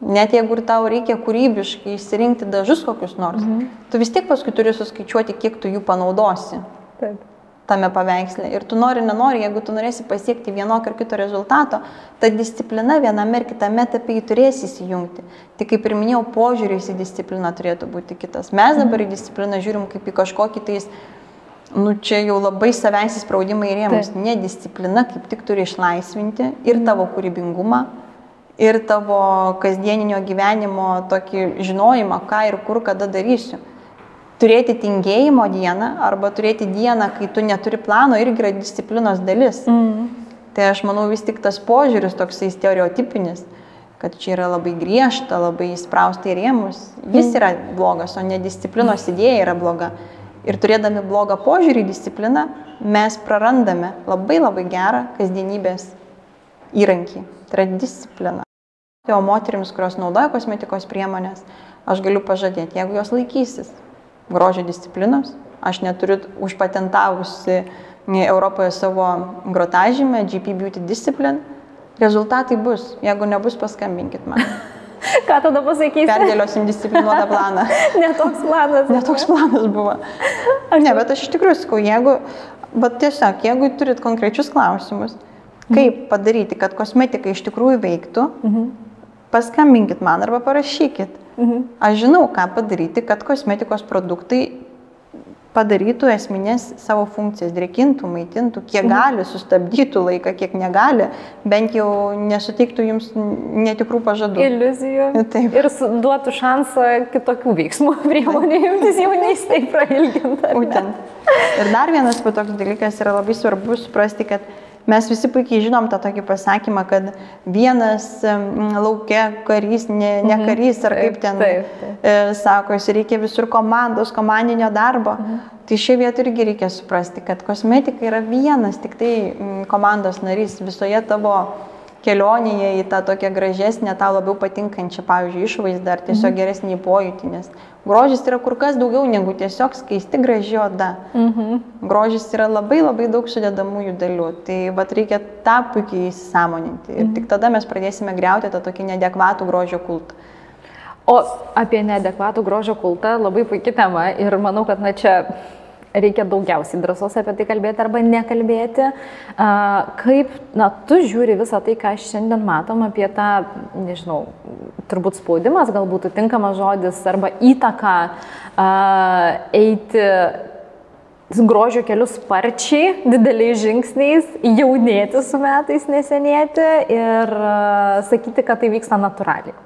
B: Net jeigu ir tau reikia kūrybiškai išsirinkti dažus kokius nors, mhm. tu vis tiek paskui turi suskaičiuoti, kiek tu jų panaudosi. Taip. Tame paveiksle. Ir tu nori, nenori, jeigu tu norėsi pasiekti vienokio ar kito rezultato, ta disciplina viename ir kitame etape jį turės įsijungti. Tik kaip ir minėjau, požiūris į discipliną turėtų būti kitas. Mes dabar į discipliną žiūrim kaip į kažkokį tais, nu čia jau labai savęs įspraudimai rėmus. Ne disciplina kaip tik turi išlaisvinti ir tavo kūrybingumą, ir tavo kasdieninio gyvenimo tokį žinojimą, ką ir kur kada darysiu. turėti tingėjimo dieną arba turėti dieną, kai tu neturi plano, irgi yra disciplinos dalis. Mm. Tai aš manau vis tik tas požiūris toksai stereotipinis, kad čia yra labai griežta, labai įsprausta į rėmus, jis yra blogas, o ne disciplinos idėja yra bloga. Ir turėdami blogą požiūrį į discipliną, mes prarandame labai labai gerą kasdienybės įrankį. Tai yra disciplina. O moteriams, kurios naudoja kosmetikos priemonės, aš galiu pažadėti, jeigu jos laikysis grožio disciplinos, aš neturiu užpatentavusi Europoje savo grotažymę GP Beauty Discipline, rezultatai bus, jeigu nebus, paskambinkit man.
A: Ką tada pasakysi?
B: Perdėliosim disciplinuotą planą.
A: Netoks planas.
B: Netoks planas buvo. Ne, bet aš iš tikrųjų sakau, jeigu, bet tiesiog, jeigu turit konkrečius klausimus, kaip padaryti, kad kosmetika iš tikrųjų veiktų, mhm. Paskambinkit man arba parašykit. Mhm. Aš žinau, ką padaryti, kad kosmetikos produktai padarytų esminės savo funkcijas, drėkintų, maitintų, kiek mhm. gali, sustabdytų laiką, kiek negali, bent jau nesuteiktų jums netikrų pažadų.
A: Iliuzijų. Taip. Ir duotų šansą kitokių veiksmų priemonių imtis jaunystėje prailginti.
B: Būtent. Ir dar vienas toks dalykas yra labai svarbu suprasti, kad Mes visi puikiai žinom tą tokį pasakymą, kad vienas laukia karys, ne, ne mhm. karys, ar kaip ten taip, taip. E, sako, jis reikia visur komandos, komandinio darbo. Mhm. Tai šioje vietoje irgi reikia suprasti, kad kosmetika yra vienas tik tai komandos narys visoje tavo kelionėje į tą tokią gražesnę, tau labiau patinkančią, pavyzdžiui, išvaizdą ar tiesiog mhm. geresnį pojūtį, nes grožis yra kur kas daugiau negu tiesiog skaisti graži oda. Mhm. Grožis yra labai labai daug sudėdamųjų dalių, tai vad reikia tą puikiai įsisamoninti ir mhm. tik tada mes pradėsime greuti tą tokį neadekvatų grožio kultą.
A: O apie neadekvatų grožio kultą labai puikia tema ir manau, kad na čia reikia daugiausiai drąsos apie tai kalbėti arba nekalbėti. Kaip, na, tu žiūri visą tai, ką šiandien matom apie tą, nežinau, turbūt spaudimas, galbūt tinkamas žodis, arba įtaka eiti grožio kelius sparčiai, dideliais žingsniais, jaunėti su metais, nesenėti ir sakyti, kad tai vyksta natūraliai.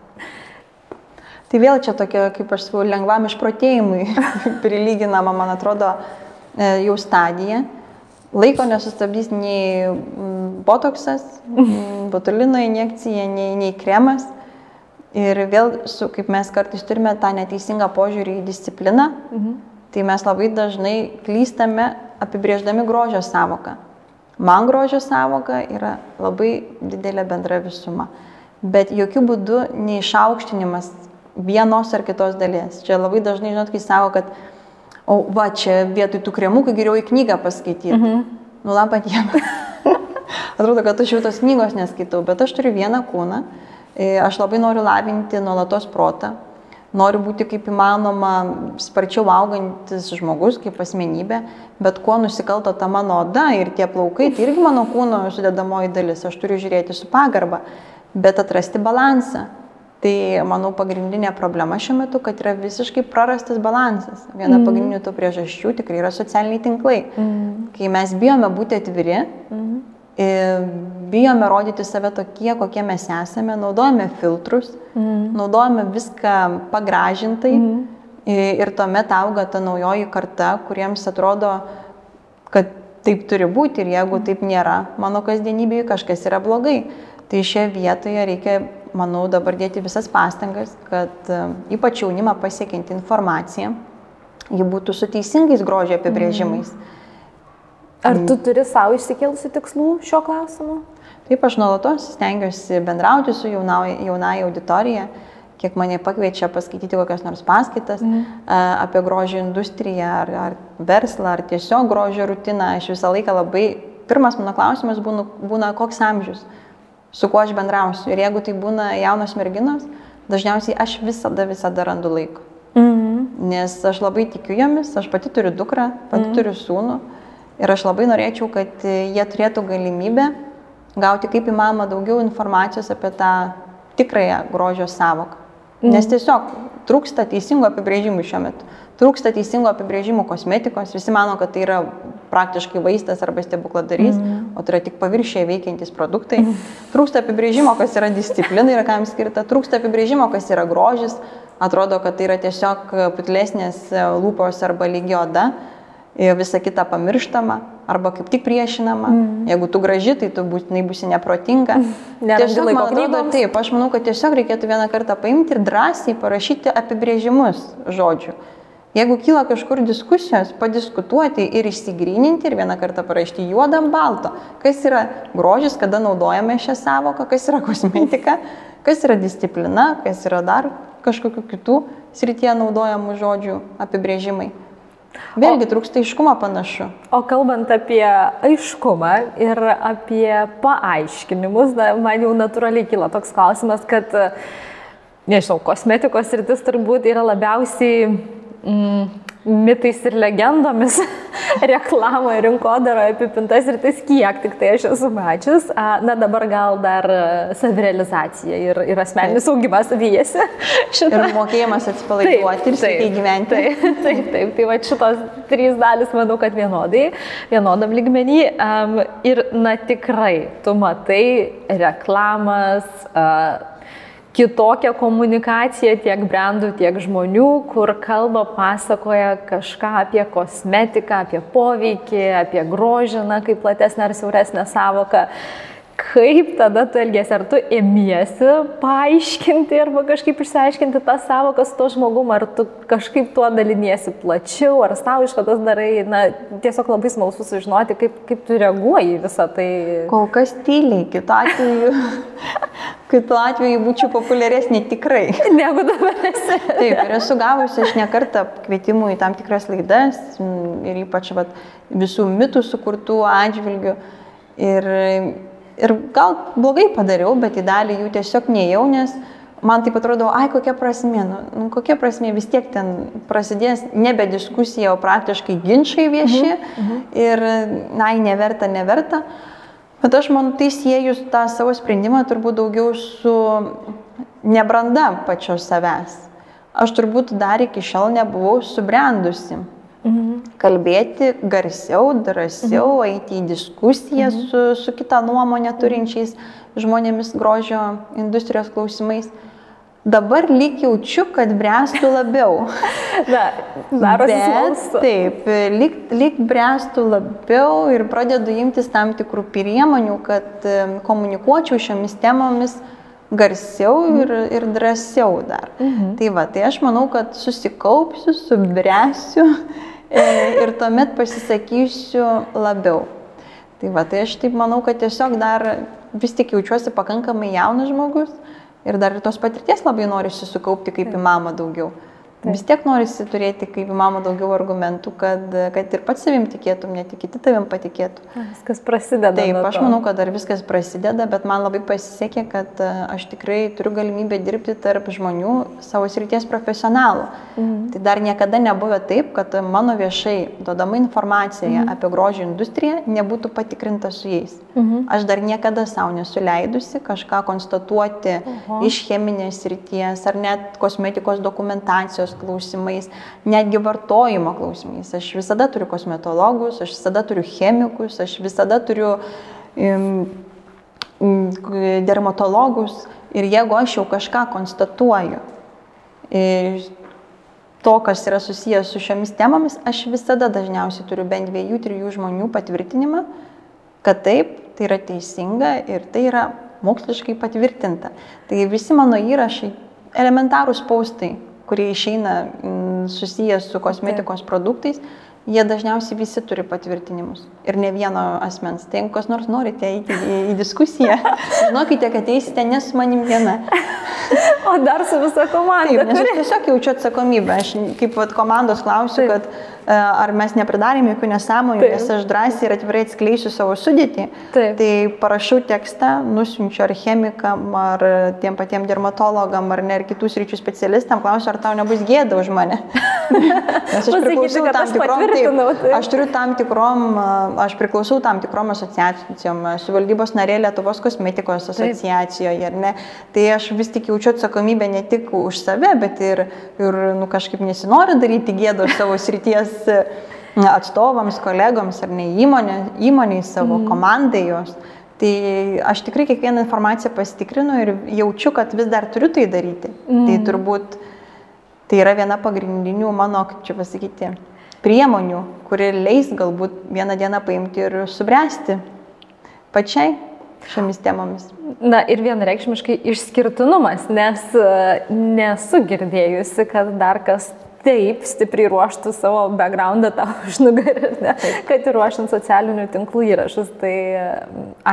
B: Tai vėl čia tokia, kaip aš sakau, lengvam išprotėjimui prilyginama, man atrodo, e, jau stadija. Laiko nesustabdys nei mm, botoksas, mm, botulino injekcija, nei, nei kremas. Ir vėl, su, kaip mes kartais turime tą neteisingą požiūrį į discipliną, mhm. tai mes labai dažnai klystame apibrėždami grožio savoką. Man grožio savoka yra labai didelė bendra visuma. Bet jokių būdų neišaukštinimas vienos ar kitos dalies. Čia labai dažnai, žinot, kai sako, kad, o va, čia vietoj tų kremukų geriau į knygą paskaityti. Mhm. Nu, labą dieną. Atrodo, kad aš jau tos knygos neskaitau, bet aš turiu vieną kūną, e, aš labai noriu lavinti nuolatos protą, noriu būti kaip įmanoma sparčiau augantis žmogus, kaip asmenybė, bet kuo nusikalto ta mano oda ir tie plaukai, tai irgi mano kūno sudėdamoji dalis, aš turiu žiūrėti su pagarba, bet atrasti balansą. Tai manau pagrindinė problema šiuo metu, kad yra visiškai prarastas balansas. Viena mm. pagrindinių tų priežasčių tikrai yra socialiniai tinklai. Mm. Kai mes bijome būti atviri, mm. bijome rodyti save tokie, kokie mes esame, naudojame filtrus, mm. naudojame viską pagražintai mm. ir tuomet auga ta naujoji karta, kuriems atrodo, kad taip turi būti ir jeigu taip nėra, mano kasdienybėje kažkas yra blogai. Tai šioje vietoje reikia manau, dabar dėti visas pastangas, kad e, ypač jaunimą pasiekinti informaciją, ji būtų su teisingais grožio apibrėžimais. Mm.
A: Ar tu turi savo išsikėlusi tikslų šio klausimu?
B: Taip, aš nuolatos stengiuosi bendrauti su jaunai, jaunai auditorija, kiek mane pakviečia paskaityti kokias nors paskaitas mm. apie grožio industriją ar, ar verslą, ar tiesiog grožio rutiną. Aš visą laiką labai, pirmas mano klausimas būna, būna koks amžius. Mm su kuo aš bendrausiu. Ir jeigu tai būna jaunos merginos, dažniausiai aš visada, visada randu laiko. Mhm. Nes aš labai tikiu jomis, aš pati turiu dukrą, pati mhm. turiu sūnų. Ir aš labai norėčiau, kad jie turėtų galimybę gauti kaip įmanoma daugiau informacijos apie tą tikrąją grožio savoką. Mhm. Nes tiesiog trūksta teisingų apibrėžimų šiuo metu. Trūksta teisingų apibrėžimų kosmetikos. Visi mano, kad tai yra praktiškai vaistas arba stebukladarys, mm. O tai yra tik paviršiai veikiantys produktai. Mm. Trūksta apibrėžimo, kas yra disciplina ir kam skirta. Trūksta apibrėžimo, kas yra grožis atrodo, kad tai yra tiesiog putlesnės lūpos arba lygi oda, visa kita pamirštama arba kaip tik priešinama. Mm. Jeigu tu graži, tai tu būtinai būsi neprotinga.
A: Nerandi
B: tiesiog, man atrodo, taip, aš manau, kad tiesiog reikėtų vieną kartą paimti ir drąsiai parašyti apibrėžimus žodžių. Jeigu kyla kažkur diskusijos, padiskutuoti ir išsigryninti ir vieną kartą parašyti juodą ant balto, kas yra grožis, kada naudojame šią savoką, kas yra kosmetika, kas yra disciplina, kas yra dar kažkokių kitų srityje naudojamų žodžių apibrėžimai. Vėlgi trūksta aiškumo panašu.
A: O kalbant apie aiškumą ir apie paaiškinimus, na, man jau natūraliai kyla toks klausimas, kad, nežinau, kosmetikos rytis turbūt yra labiausiai mm, mitais ir legendomis reklamoje, rinkodaroje apipintas ir tai kiek tik tai aš esu mačius. Na dabar gal dar e, savirealizacija ir, ir asmeninis augimas vyjasi.
B: Ir mokėjimas atsipalaiduoti ir sveikai gyventi.
A: Taip, taip, taip. Tai va šitos trys dalis, manau, kad vienodai, vienodam lygmenį. Um, ir, na tikrai, tu matai reklamas. Uh, kitokią komunikaciją tiek brandų, tiek žmonių, kur kalba, pasakoja kažką apie kosmetiką, apie poveikį, apie grožiną, kaip platesnę ar siauresnę savoką. Kaip tada tu elgesi, ar tu ėmiesi paaiškinti arba kažkaip išsiaiškinti tą savoką su to žmogum, ar tu kažkaip tuo daliniesi plačiau, ar tau išvadas darai, na, tiesiog labai smalsu sužinoti, kaip, kaip tu reaguoji visą tai.
B: Kol kas tyliai, kitu atveju, kitu atveju būčiau populiaresnė tikrai.
A: Negu dabar esi.
B: Taip, ir esu gavusi aš nekartą kvietimų į tam tikras laidas m, ir ypač vat, visų mitų sukurtų atžvilgių. Ir, ir gal blogai padariau, bet į dalį jų tiesiog nejau, nes man taip atrodo, ai kokia prasmė, nu, nu, kokia prasmė vis tiek ten prasidės nebe diskusija, o praktiškai ginčiai vieši mhm. Mhm. ir, na, neverta, neverta. Bet aš man tai siejus tą savo sprendimą turbūt daugiau su nebranda pačios savęs. Aš turbūt dar iki šiol nebuvau subrendusi. Mhm. Kalbėti garsiau, drąsiau, mhm. eiti į diskusiją mhm. su, su kita nuomonė turinčiais žmonėmis grožio industrijos klausimais. Dabar lyg jaučiu, kad bręstų labiau.
A: Na, darosi smalsu.
B: taip, lyg, lyg bręstų labiau ir pradedu imtis tam tikrų priemonių, kad komunikuočiau šiomis temomis garsiau ir, ir drąsiau dar.
A: Mhm.
B: Tai va, tai aš manau, kad susikaupsiu, subręsiu ir tuomet pasisakysiu labiau. Tai va, tai aš taip manau, kad tiesiog dar vis tik jaučiuosi pakankamai jaunas žmogus ir dar ir tos patirties labai norisi sukaupti kaip įmama daugiau.
A: Taip.
B: Vis tiek norisi turėti kaip įmama daugiau argumentų, kad, kad ir pats savim tikėtum, ne tik kiti tavim patikėtų.
A: Viskas prasideda.
B: Taip, aš manau, kad dar viskas prasideda, bet man labai pasisekė, kad e, aš tikrai turiu galimybę dirbti tarp žmonių savo srities profesionalų.
A: Mhm.
B: Tai dar niekada nebuvo taip, kad mano viešai duodama informacija
A: Mhm.
B: apie grožio industriją nebūtų patikrinta su jais.
A: Mhm.
B: Aš dar niekada savo nesuleidusi kažką konstatuoti
A: Oho.
B: iš cheminės srities ar net kosmetikos dokumentacijos klausimais, netgi vartojimo klausimais. Aš visada turiu kosmetologus, aš visada turiu chemikus, aš visada turiu im, dermatologus ir jeigu aš jau kažką konstatuoju, iš to, kas yra susijęs su šiomis temomis, aš visada dažniausiai turiu bent dviejų, trijų žmonių patvirtinimą, kad taip, tai yra teisinga ir tai yra moksliškai patvirtinta. Tai visi mano įrašai, elementarūs paustai, kurie išeina mm, susijęs su kosmetikos produktais, jie dažniausiai visi turi patvirtinimus. Ir ne vieno asmens. Tai jeigu kas nors norite eiti į, į diskusiją, žinokite, kad eisite ne su manim viena.
A: O dar su visa komanda.
B: Taip, nes aš tiesiog jaučiu atsakomybę. Aš kaip vat, komandos klausiu,
A: Taip.
B: kad ar mes nepridarėme jokių nesąmonių, nes aš drąsiai ir atvirai atskleisiu savo sudėtį.
A: Taip.
B: Tai parašau tekstą, nusiunčiu ar chemikam, ar tiem patiem dermatologam, ar ne, ar kitų sričių specialistam, klausiu, ar tau nebus gėda už mane. Nes aš priklausau tam
A: aš
B: tikrom, taip, aš turiu tam tikrom, aš priklausau tam tikrom asociacijom, esu valdybos narė Lietuvos kosmetikos asociacijoje, ar ne. Tai aš vis tik jaučiu atsakomybę ne tik už save, bet ir, ir nu, kažkaip nesinoriu daryti gėdą už savo srities e, atstovams, kolegoms ar ne įmonė, įmoniai savo, mm. komandai jos. Tai aš tikrai kiekvieną informaciją pasitikrinu ir jaučiu, kad vis dar turiu tai daryti. Mm. Tai turbūt Tai yra viena pagrindinių mano, kaip čia pasakyti, priemonių, kuri leis galbūt vieną dieną paimti ir subręsti pačiai šiomis temomis.
A: Na ir vienareikšmiškai išskirtinumas, nes e, nesu girdėjusi, kad dar kas taip stipriai ruoštų savo backgroundą tau už nugarį, kad ir ruošiant socialinių tinklų įrašus. Tai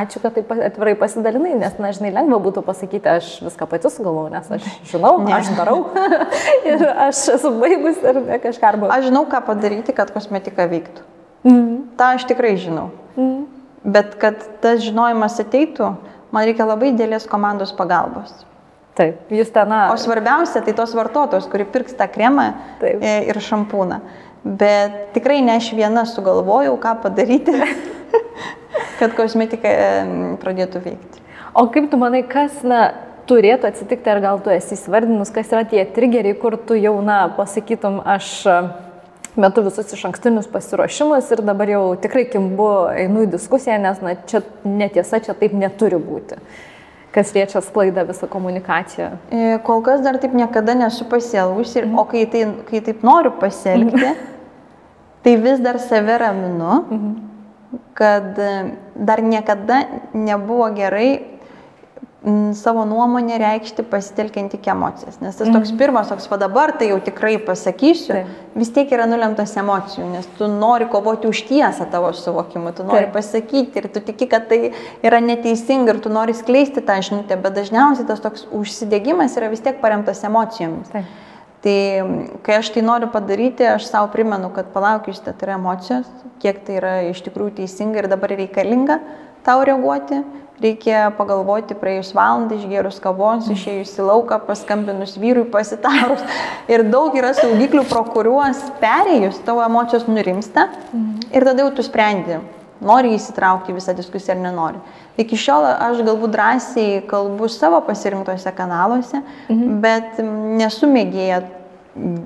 A: ačiū, kad taip atvirai pasidalinai, nes, na, žinai, lengva būtų pasakyti, aš viską pati sugalvoju, nes aš žinau, ne. aš darau ir aš esu baigus ir kažką arba.
B: Aš žinau, ką padaryti, kad kosmetika veiktų. Mm. Ta aš tikrai žinau. Mm. Bet kad tas žinojimas ateitų, man reikia labai dėlės komandos pagalbos.
A: Taip, jūs ten.
B: O svarbiausia, tai tos vartotojos, kuri pirks tą kremą Taip. E, ir šampūną. Bet tikrai ne aš viena sugalvojau, ką padaryti, kad kosmetika pradėtų veikti.
A: O kaip tu manai, kas, na, turėtų atsitikti, ar gal tu esi įsivardinus, kas yra tie trigeriai, kur tu jau, na, pasakytum, aš metu visus iš ankstinius pasiruošimus ir dabar jau tikrai kimbu, einu į diskusiją, nes na, čia netiesa, čia taip neturi būti kas liečia sklaidą visą komunikaciją?
B: E, kol kas dar taip niekada nesu pasielgusi, mhm. o kai, tai, kai taip noriu pasielgti, mhm. tai vis dar save raminu, mhm. kad dar niekada nebuvo gerai savo nuomonę reikšti pasitelkiant tik emocijas. Nes tas toks mhm. pirmas, toks va dabar, tai jau tikrai pasakysiu, Taip. vis tiek yra nulemtas emocijų, nes tu nori kovoti už tiesą tavo suvokimu, tu nori Taip. pasakyti ir tu tiki, kad tai yra neteisinga ir tu nori skleisti tą žinutę, bet dažniausiai tas toks užsidegimas yra vis tiek paremtas emocijomis. Taip. Tai kai aš tai noriu padaryti, aš savo primenu, kad palaukiu, tai yra emocijos, kiek tai yra iš tikrųjų teisinga ir dabar reikalinga tau reaguoti reikia pagalvoti praėjus valandą, išgerus kavos, išėjus į lauką, paskambinus vyrui, pasitarus. Ir daug yra saugiklių, pro kuriuos perėjus tavo emocijos nurimsta ir tada jau tu sprendi, nori įsitraukti visą diskusiją ar nenori. Iki šiol aš galbūt drąsiai kalbu savo pasirinktose kanaluose, mhm. bet nesu mėgėję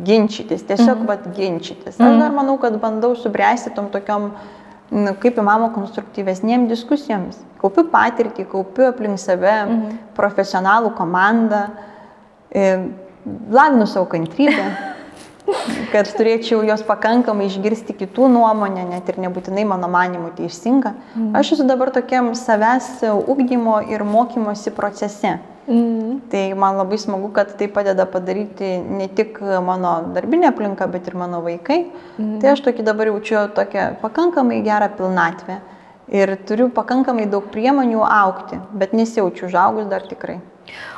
B: ginčytis, tiesiog mhm. vat ginčytis. Aš dar manau, kad bandau subręsti tom tokiom uh, nu, kaip įmanoma konstruktyvesniem diskusijoms. Kaupiu patirtį, kaupiu aplink save mhm. profesionalų komandą, lavinu savo kantrybę, kad turėčiau jos pakankamai išgirsti kitų nuomonę, net ir nebūtinai mano manimu teisinga. Mhm. Aš esu dabar tokiam savęs ugdymo ir mokymosi procese. Mm. Tai man labai smagu, kad tai padeda padaryti ne tik mano darbinė aplinka, bet ir mano vaikai. Mm. Tai aš tokį dabar jaučiu tokią pakankamai gerą pilnatvę ir turiu pakankamai daug priemonių aukti, bet nesijaučiu užaugus dar tikrai.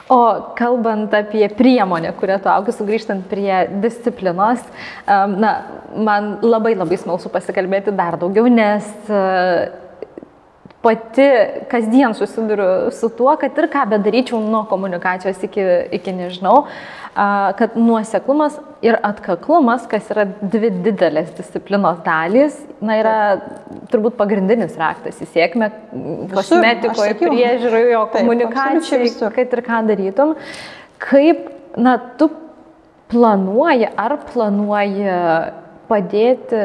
A: O kalbant apie priemonę, kurią tu augi, sugrįžtant prie disciplinos, na, man labai labai smalsu pasikalbėti dar daugiau, nes pati kasdien susiduriu su tuo, kad ir ką bedaryčiau nuo komunikacijos iki, iki nežinau, kad nuoseklumas ir atkaklumas, kas yra dvi didelės disciplinos dalys, na, yra turbūt pagrindinis raktas į sėkmę kosmetikoje, priežiūroje, komunikacijoje, kad ir ką darytum. Kaip, na, tu planuoji ar planuoji padėti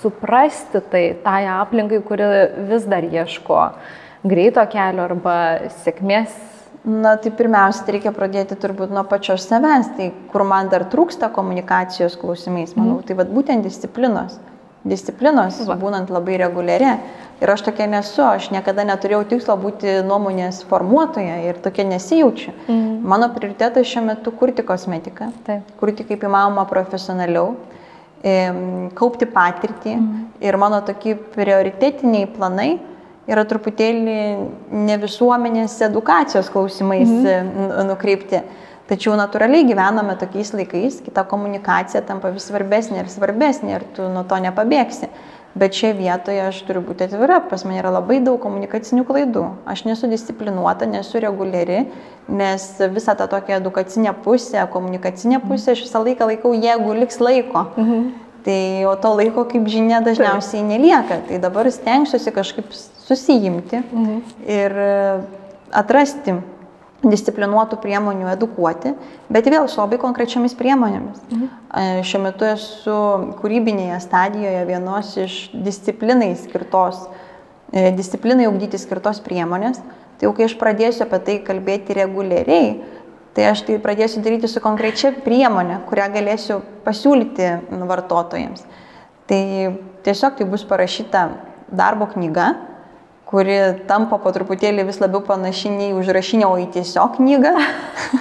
A: suprasti tai tai aplinkai, kuri vis dar ieško greito kelio arba sėkmės.
B: Na, tai pirmiausia, tai reikia pradėti turbūt nuo pačios savęs, tai kur man dar trūksta komunikacijos klausimais, manau, mm. tai vad būtent disciplinos. Disciplinos, Va. būnant labai reguliari. Ir aš tokia nesu, aš niekada neturėjau tikslo būti nuomonės formuotoja ir tokia nesijaučiu. Mm. Mano prioritetas šiuo metu kurti kosmetiką, Taip. kurti kaip įmanoma profesionaliau kaupti patirtį mhm. ir mano tokie prioritetiniai planai yra truputėlį ne visuomenės edukacijos klausimais mhm. nukreipti. Tačiau natūraliai gyvename tokiais laikais, kita komunikacija tampa vis svarbesnė ir svarbesnė ir tu nuo to nepabėgsi. Bet šioje vietoje aš turiu būti atvira, pas mane yra labai daug komunikacinių klaidų. Aš nesu disciplinuota, nesu reguliari, nes visą tą tokią edukacinę pusę, komunikacinę pusę aš visą laiką laikau, jeigu liks laiko. Mhm. Tai o to laiko, kaip žinia, dažniausiai nelieka. Tai dabar stengsiuosi kažkaip susijimti mhm. ir atrasti disciplinuotų priemonių edukuoti, bet vėl su labai konkrečiamis priemonėmis. Mhm. Šiuo metu esu kūrybinėje stadijoje vienos iš disciplinai skirtos, e, disciplinai ugdyti skirtos priemonės. Tai jau kai aš pradėsiu apie tai kalbėti reguliariai, Tai aš tai pradėsiu daryti su konkrečia priemonė, kurią galėsiu pasiūlyti vartotojams. Tai tiesiog tai bus parašyta darbo knyga, kuri tampa po truputėlį vis labiau panaši nei užrašinė, o į tiesiog knygą.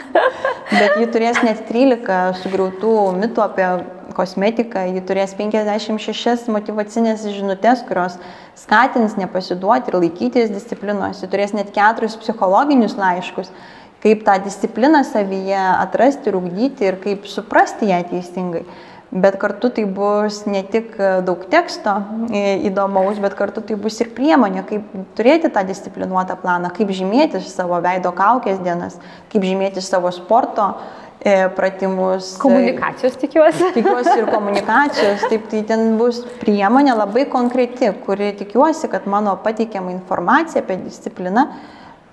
B: Bet ji turės net 13 sugriautų mitų apie kosmetiką, ji turės 56 motivacinės žinutės, kurios skatins nepasiduoti ir laikytis disciplinos, ji turės net 4 psichologinius laiškus, kaip tą discipliną savyje atrasti ir ugdyti ir kaip suprasti ją teisingai. Bet kartu tai bus ne tik daug teksto įdomaus, bet kartu tai bus ir priemonė, kaip turėti tą disciplinuotą planą, kaip žymėti savo veido kaukės dienas, kaip žymėti savo sporto e, pratimus.
A: Komunikacijos tikiuosi.
B: Tikiuosi ir komunikacijos. Taip, tai ten bus priemonė labai konkreti, kuri tikiuosi, kad mano pateikiama informacija apie discipliną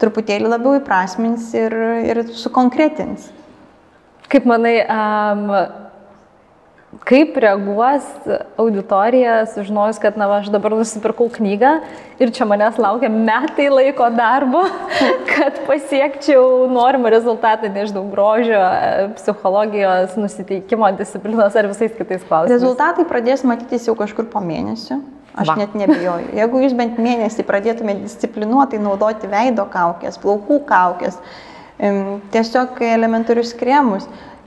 B: truputėlį labiau įprasmins ir, ir sukonkretins.
A: Kaip manai, um, kaip reaguos auditorija, sužinojus, kad, na, va, aš dabar nusipirkau knygą ir čia manęs laukia metai laiko darbo, kad pasiekčiau norimą rezultatą, nežinau, grožio, psichologijos, nusiteikimo, disciplinos ar visais kitais klausimais.
B: Rezultatai pradės matytis jau kažkur po mėnesio. Aš Va. net nebijoju. Jeigu jūs bent mėnesį pradėtumėte disciplinuotai naudoti veido kaukės, plaukų kaukės, tiesiog elementarius kremus,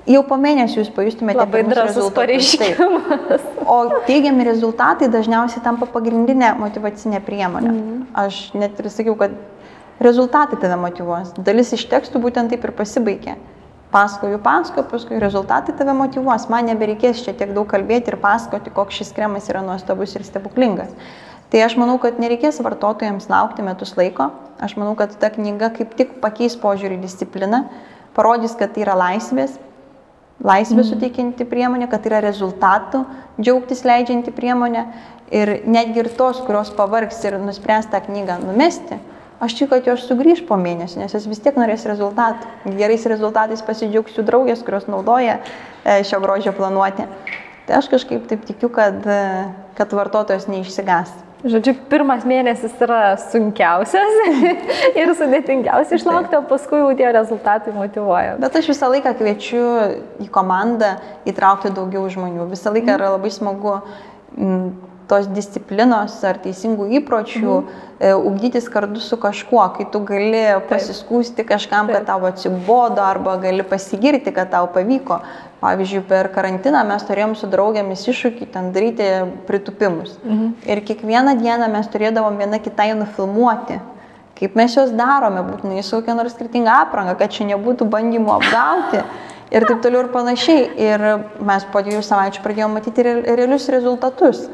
B: jau po mėnesio jūs pajustumėte
A: labai drąsus pareiškimas.
B: O teigiami rezultatai dažniausiai tampa pagrindinė motivacinė priemonė. Mm. Aš net ir sakiau, kad rezultatai tave motivuos. Dalis iš tekstų būtent taip ir pasibaigė pasakoju, pasakoju, paskui rezultatai tave motivuos, man nebereikės čia tiek daug kalbėti ir pasakoti, koks šis kremas yra nuostabus ir stebuklingas. Tai aš manau, kad nereikės vartotojams laukti metus laiko, aš manau, kad ta knyga kaip tik pakeis požiūrį į discipliną, parodys, kad tai yra laisvės, laisvės mm. suteikianti priemonė, kad tai yra rezultatų džiaugtis leidžianti priemonė ir netgi ir tos, kurios pavargs ir nuspręs tą knygą numesti, Aš tikiu, kad jos sugrįž po mėnesio, nes jis vis tiek norės rezultatų. Gerais rezultatais pasidžiaugsiu draugės, kurios naudoja e, šio grožio planuoti. Tai aš kažkaip taip tikiu, kad, e, kad vartotojas neišsigas.
A: Žodžiu, pirmas mėnesis yra sunkiausias ir sudėtingiausias išlaukti, o paskui jau tie rezultatai motivuoja.
B: Bet aš visą laiką kviečiu į komandą įtraukti daugiau žmonių. Visą laiką yra labai smagu tos disciplinos ar teisingų įpročių mhm. E, ugdytis kartu su kažkuo, kai tu gali pasiskūsti kažkam, kad tau atsibodo arba gali pasigirti, kad tau pavyko. Pavyzdžiui, per karantiną mes turėjom su draugėmis iššūkį ten daryti pritupimus. Mhm. Ir kiekvieną dieną mes turėdavom viena kitai nufilmuoti kaip mes juos darome, būtinai su kokia nors skirtinga apranga, kad čia nebūtų bandymų apgauti ir taip toliau ir panašiai. Ir mes po dviejų savaičių pradėjome matyti realius rezultatus.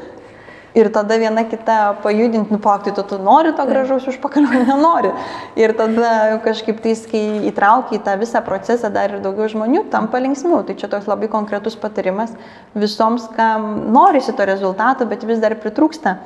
B: Ir tada viena kita pajudinti, nupakti, tu, tu nori to gražaus užpakalio, nenori. Ir tada kažkaip tais, kai įtraukia į tą visą procesą dar ir daugiau žmonių, tampa linksmiau. Tai čia toks labai konkretus patarimas visoms, kam norisi to rezultato, bet vis dar pritrūksta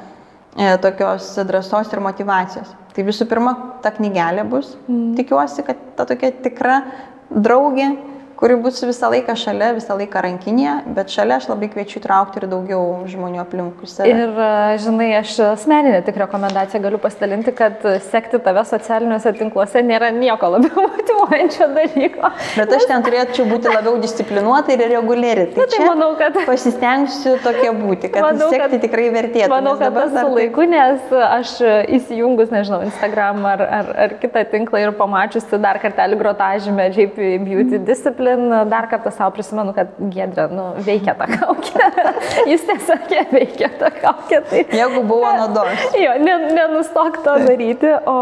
B: e, tokios drąsos ir motivacijos. Tai visų pirma, ta knygelė bus. Mm. Tikiuosi, kad ta tokia tikra draugė kuri bus visą laiką šalia, visą laiką rankinėje, bet šalia aš labai kviečiu traukti ir daugiau žmonių aplinkui save.
A: Ir, žinai, aš asmeninę tik rekomendaciją galiu pasidalinti, kad sekti tave socialiniuose tinkluose nėra nieko labiau motivuojančio dalyko.
B: Bet aš ten turėčiau būti labiau disciplinuota ir reguliari. Tai,
A: tai manau, kad...
B: pasistengsiu tokia būti, kad manau, sekti kad, tikrai vertėtų.
A: Manau, kad tas su laiku, nes aš įsijungus, nežinau, Instagram ar, ar, ar kitą tinklą ir pamačiusi dar kartelį grotažymę JP Beauty Discipline, Evelin, dar kartą savo prisimenu, kad Gedrė, nu, veikia tą kaukę. Jis tiesiog veikia tą kaukę. Tai...
B: Jeigu buvo naudos.
A: Jo, nenustok to daryti. O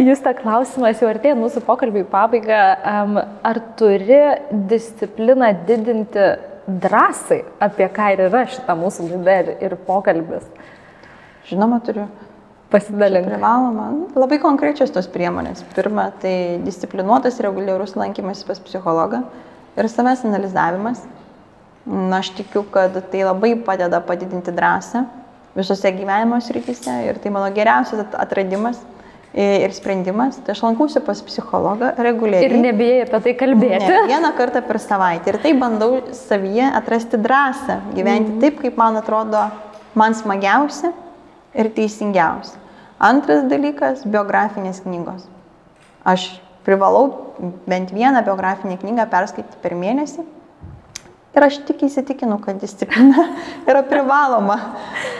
A: jūs tą klausimas jau artėja mūsų pokalbį į pabaigą. Um, ar turi discipliną didinti drąsai, apie ką ir yra šita mūsų laida ir pokalbis?
B: Žinoma, turiu.
A: Pasidalink.
B: Privaloma. Labai konkrečios tos priemonės. Pirma, tai disciplinuotas reguliarus lankymas pas psichologą ir savęs analizavimas. Na, aš tikiu, kad tai labai padeda padidinti drąsą visose gyvenimo srityse ir tai mano geriausias atradimas ir sprendimas. Tai aš lankausi pas psichologą reguliariai.
A: Ir nebijai apie tai kalbėti.
B: Ne, vieną kartą per savaitę. Ir tai bandau savyje atrasti drąsą, gyventi mm. taip, kaip man atrodo man smagiausia ir teisingiausia. Antras dalykas - biografinės knygos. Aš privalau bent vieną biografinę knygą perskaityti per mėnesį. Ir aš tik įsitikinu, kad disciplina yra privaloma,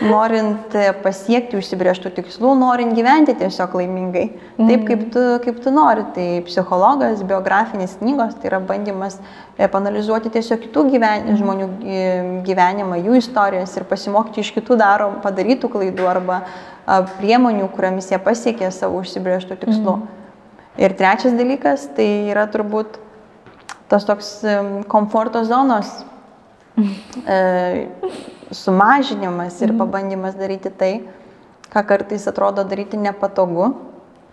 B: norint pasiekti užsibrieštų tikslų, norint gyventi tiesiog laimingai, taip kaip tu, kaip tu nori. Tai psichologas, biografinės knygos, tai yra bandymas e, panalizuoti tiesiog kitų gyven, žmonių gyvenimą, jų istorijas ir pasimokyti iš kitų daro, padarytų klaidų arba priemonių, kuriamis jie pasiekė savo užsibrieštų tikslų. Mm. Ir trečias dalykas, tai yra turbūt tas toks komforto zonos e, sumažinimas ir mhm. pabandymas daryti tai, ką kartais atrodo daryti nepatogu.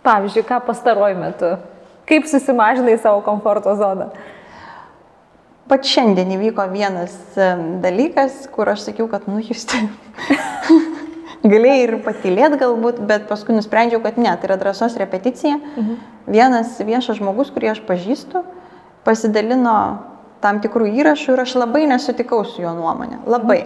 A: Pavyzdžiui, ką pastaruoju metu? Kaip susimažinai savo komforto zoną?
B: Pat šiandien įvyko vienas dalykas, kur aš sakiau, kad nu jūs galėjai ir patylėti galbūt, bet paskui nusprendžiau, kad ne, tai yra drąsos repeticija. Mhm. Vienas viešas žmogus, kurį aš pažįstu, pasidalino tam tikrų įrašų ir aš labai nesutikau su jo nuomonė. Labai.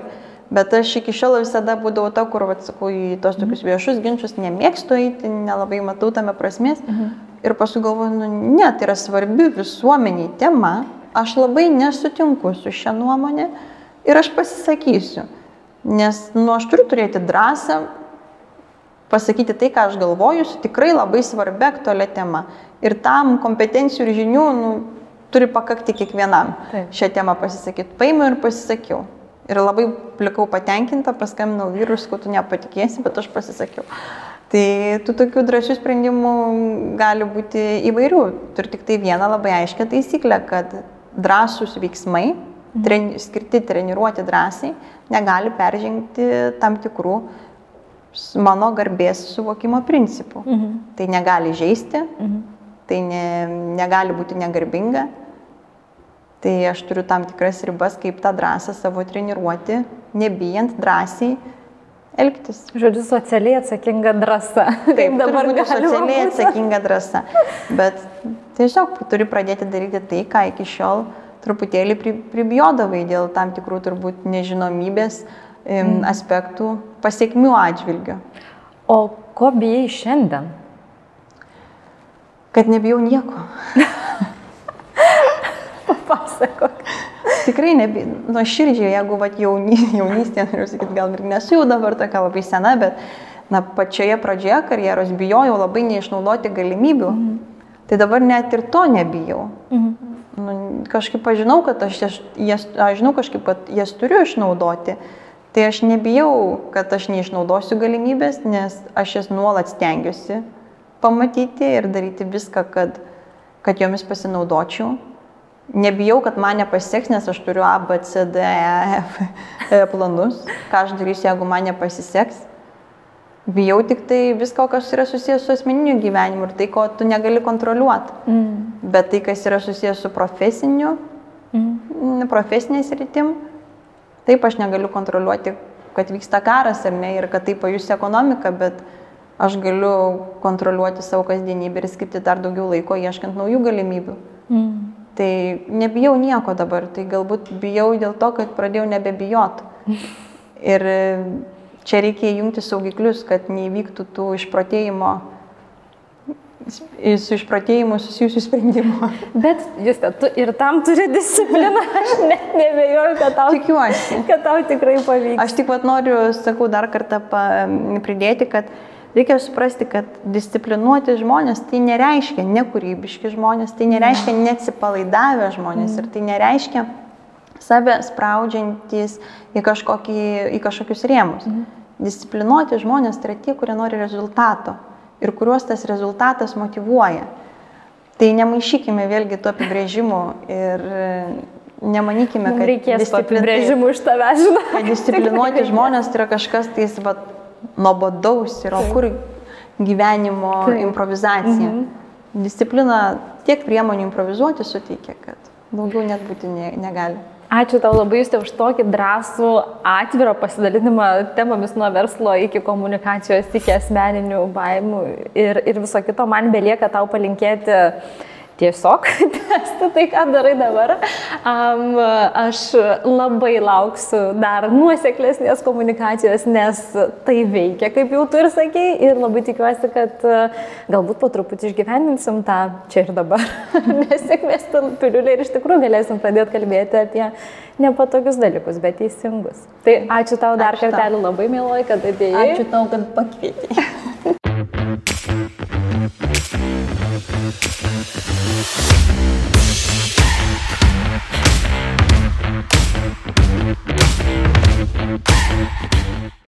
B: Bet aš iki šiol visada būdavau ta, kur, atsakau, į tos tokius viešus ginčius nemėgstu eiti, nelabai matau tame prasmės. Mhm. Ir paskui galvoju, nu, ne, tai yra svarbi visuomeniai tema, aš labai nesutinku su šią nuomonę ir aš pasisakysiu. Nes, nu, aš turiu turėti drąsą pasakyti tai, ką aš galvoju, su tikrai labai svarbia aktualia tema. Ir tam kompetencijų ir žinių, nu, turi pakakti kiekvienam Taip. šią temą pasisakyti. Paimiau ir pasisakiau. Ir labai plikau patenkinta, paskambinau vyrus, ko tu nepatikėsi, bet aš pasisakiau. Tai tų tokių drąsių sprendimų gali būti įvairių. Turi tik tai vieną labai aiškę taisyklę, kad drąsūs veiksmai, mhm. tren, skirti treniruoti drąsiai, negali peržengti tam tikrų mano garbės suvokimo principų. Mhm. Tai negali žaisti, mhm. tai ne, negali būti negarbinga, Tai aš turiu tam tikras ribas, kaip tą drąsą savo treniruoti, nebijant drąsiai elgtis.
A: Žodžiu, socialiai atsakinga drąsa.
B: Taip, dabar socialiai atsakinga drąsa. Bet tiesiog turi pradėti daryti tai, ką iki šiol truputėlį pribijodavai dėl tam tikrų turbūt nežinomybės mm. aspektų pasiekmių atžvilgių.
A: O ko bijai šiandien?
B: Kad nebijau nieko.
A: Papasakok.
B: Tikrai nebi, nuo širdžiai, jeigu vat, jauni, jaunystėje, noriu sakyti, gal ir nesu jau dabar tokia labai sena, bet na, pačioje pradžioje karjeros bijojau labai neišnaudoti galimybių. Mhm. Tai dabar net ir to nebijau. Mhm. Nu, kažkaip aš žinau, kad aš jas, aš žinau kažkaip, kad jas turiu išnaudoti. Tai aš nebijau, kad aš neišnaudosiu galimybės, nes aš jas nuolat stengiuosi pamatyti ir daryti viską, kad, kad jomis pasinaudočiau nebijau, kad man nepasiseks, nes aš turiu A, B, C, D, E, F e planus, ką aš darysiu, jeigu man nepasiseks. Bijau tik tai visko, kas yra susijęs su asmeniniu gyvenimu ir tai, ko tu negali kontroliuoti. Mm. Bet tai, kas yra susijęs su profesiniu, mm. profesiniais rytim, taip aš negaliu kontroliuoti, kad vyksta karas ar ne ir kad tai pajus ekonomika, bet aš galiu kontroliuoti savo kasdienybę ir skirti dar daugiau laiko ieškant naujų galimybių. Mm. Tai nebijau nieko dabar, tai galbūt bijau dėl to, kad pradėjau nebebijot. Ir čia reikia įjungti saugiklius, kad neįvyktų tų išprotėjimo, su išprotėjimu susijusių sprendimų.
A: Bet jūs tu ir tam turi discipliną, aš net nebejoju, kad tau,
B: Tikiuosi.
A: kad tau tikrai pavyks.
B: Aš tik pat noriu, sakau, dar kartą pridėti, kad reikia suprasti, kad disciplinuoti žmonės tai nereiškia nekūrybiški žmonės, tai nereiškia neatsipalaidavę žmonės ir tai nereiškia save spraudžiantis į, kažkokį, į kažkokius rėmus. Mhm. Disciplinuoti žmonės tai yra tie, kurie nori rezultato ir kuriuos tas rezultatas motivuoja. Tai nemaišykime vėlgi to apibrėžimų ir nemanykime, kad
A: reikės apibrėžimų iš tavęs, žinai.
B: Kad disciplinuoti žmonės tai yra kažkas tais, va, nuobodaus ir o kur gyvenimo Taip. improvizacija. Mhm. Disciplina tiek priemonių improvizuoti suteikia, kad daugiau net būti ne, negali.
A: Ačiū tau labai jūs už tokį drąsų, atvirą pasidalinimą temomis nuo verslo iki komunikacijos, iki asmeninių baimų ir, ir viso kito. Man belieka tau palinkėti tiesiog tęsti tai, ką darai dabar. Um, aš labai lauksiu dar nuoseklesnės komunikacijos, nes tai veikia, kaip jau tu ir sakei, ir labai tikiuosi, kad uh, galbūt po truputį išgyvendinsim tą čia ir dabar nesėkmės piliulį ir iš tikrųjų galėsim pradėti kalbėti apie nepatogius dalykus, bet teisingus. Tai ačiū tau dar kartelį labai mieloji, kad atėjai.
B: Ačiū tau, kad pakvietei. We'll be right back.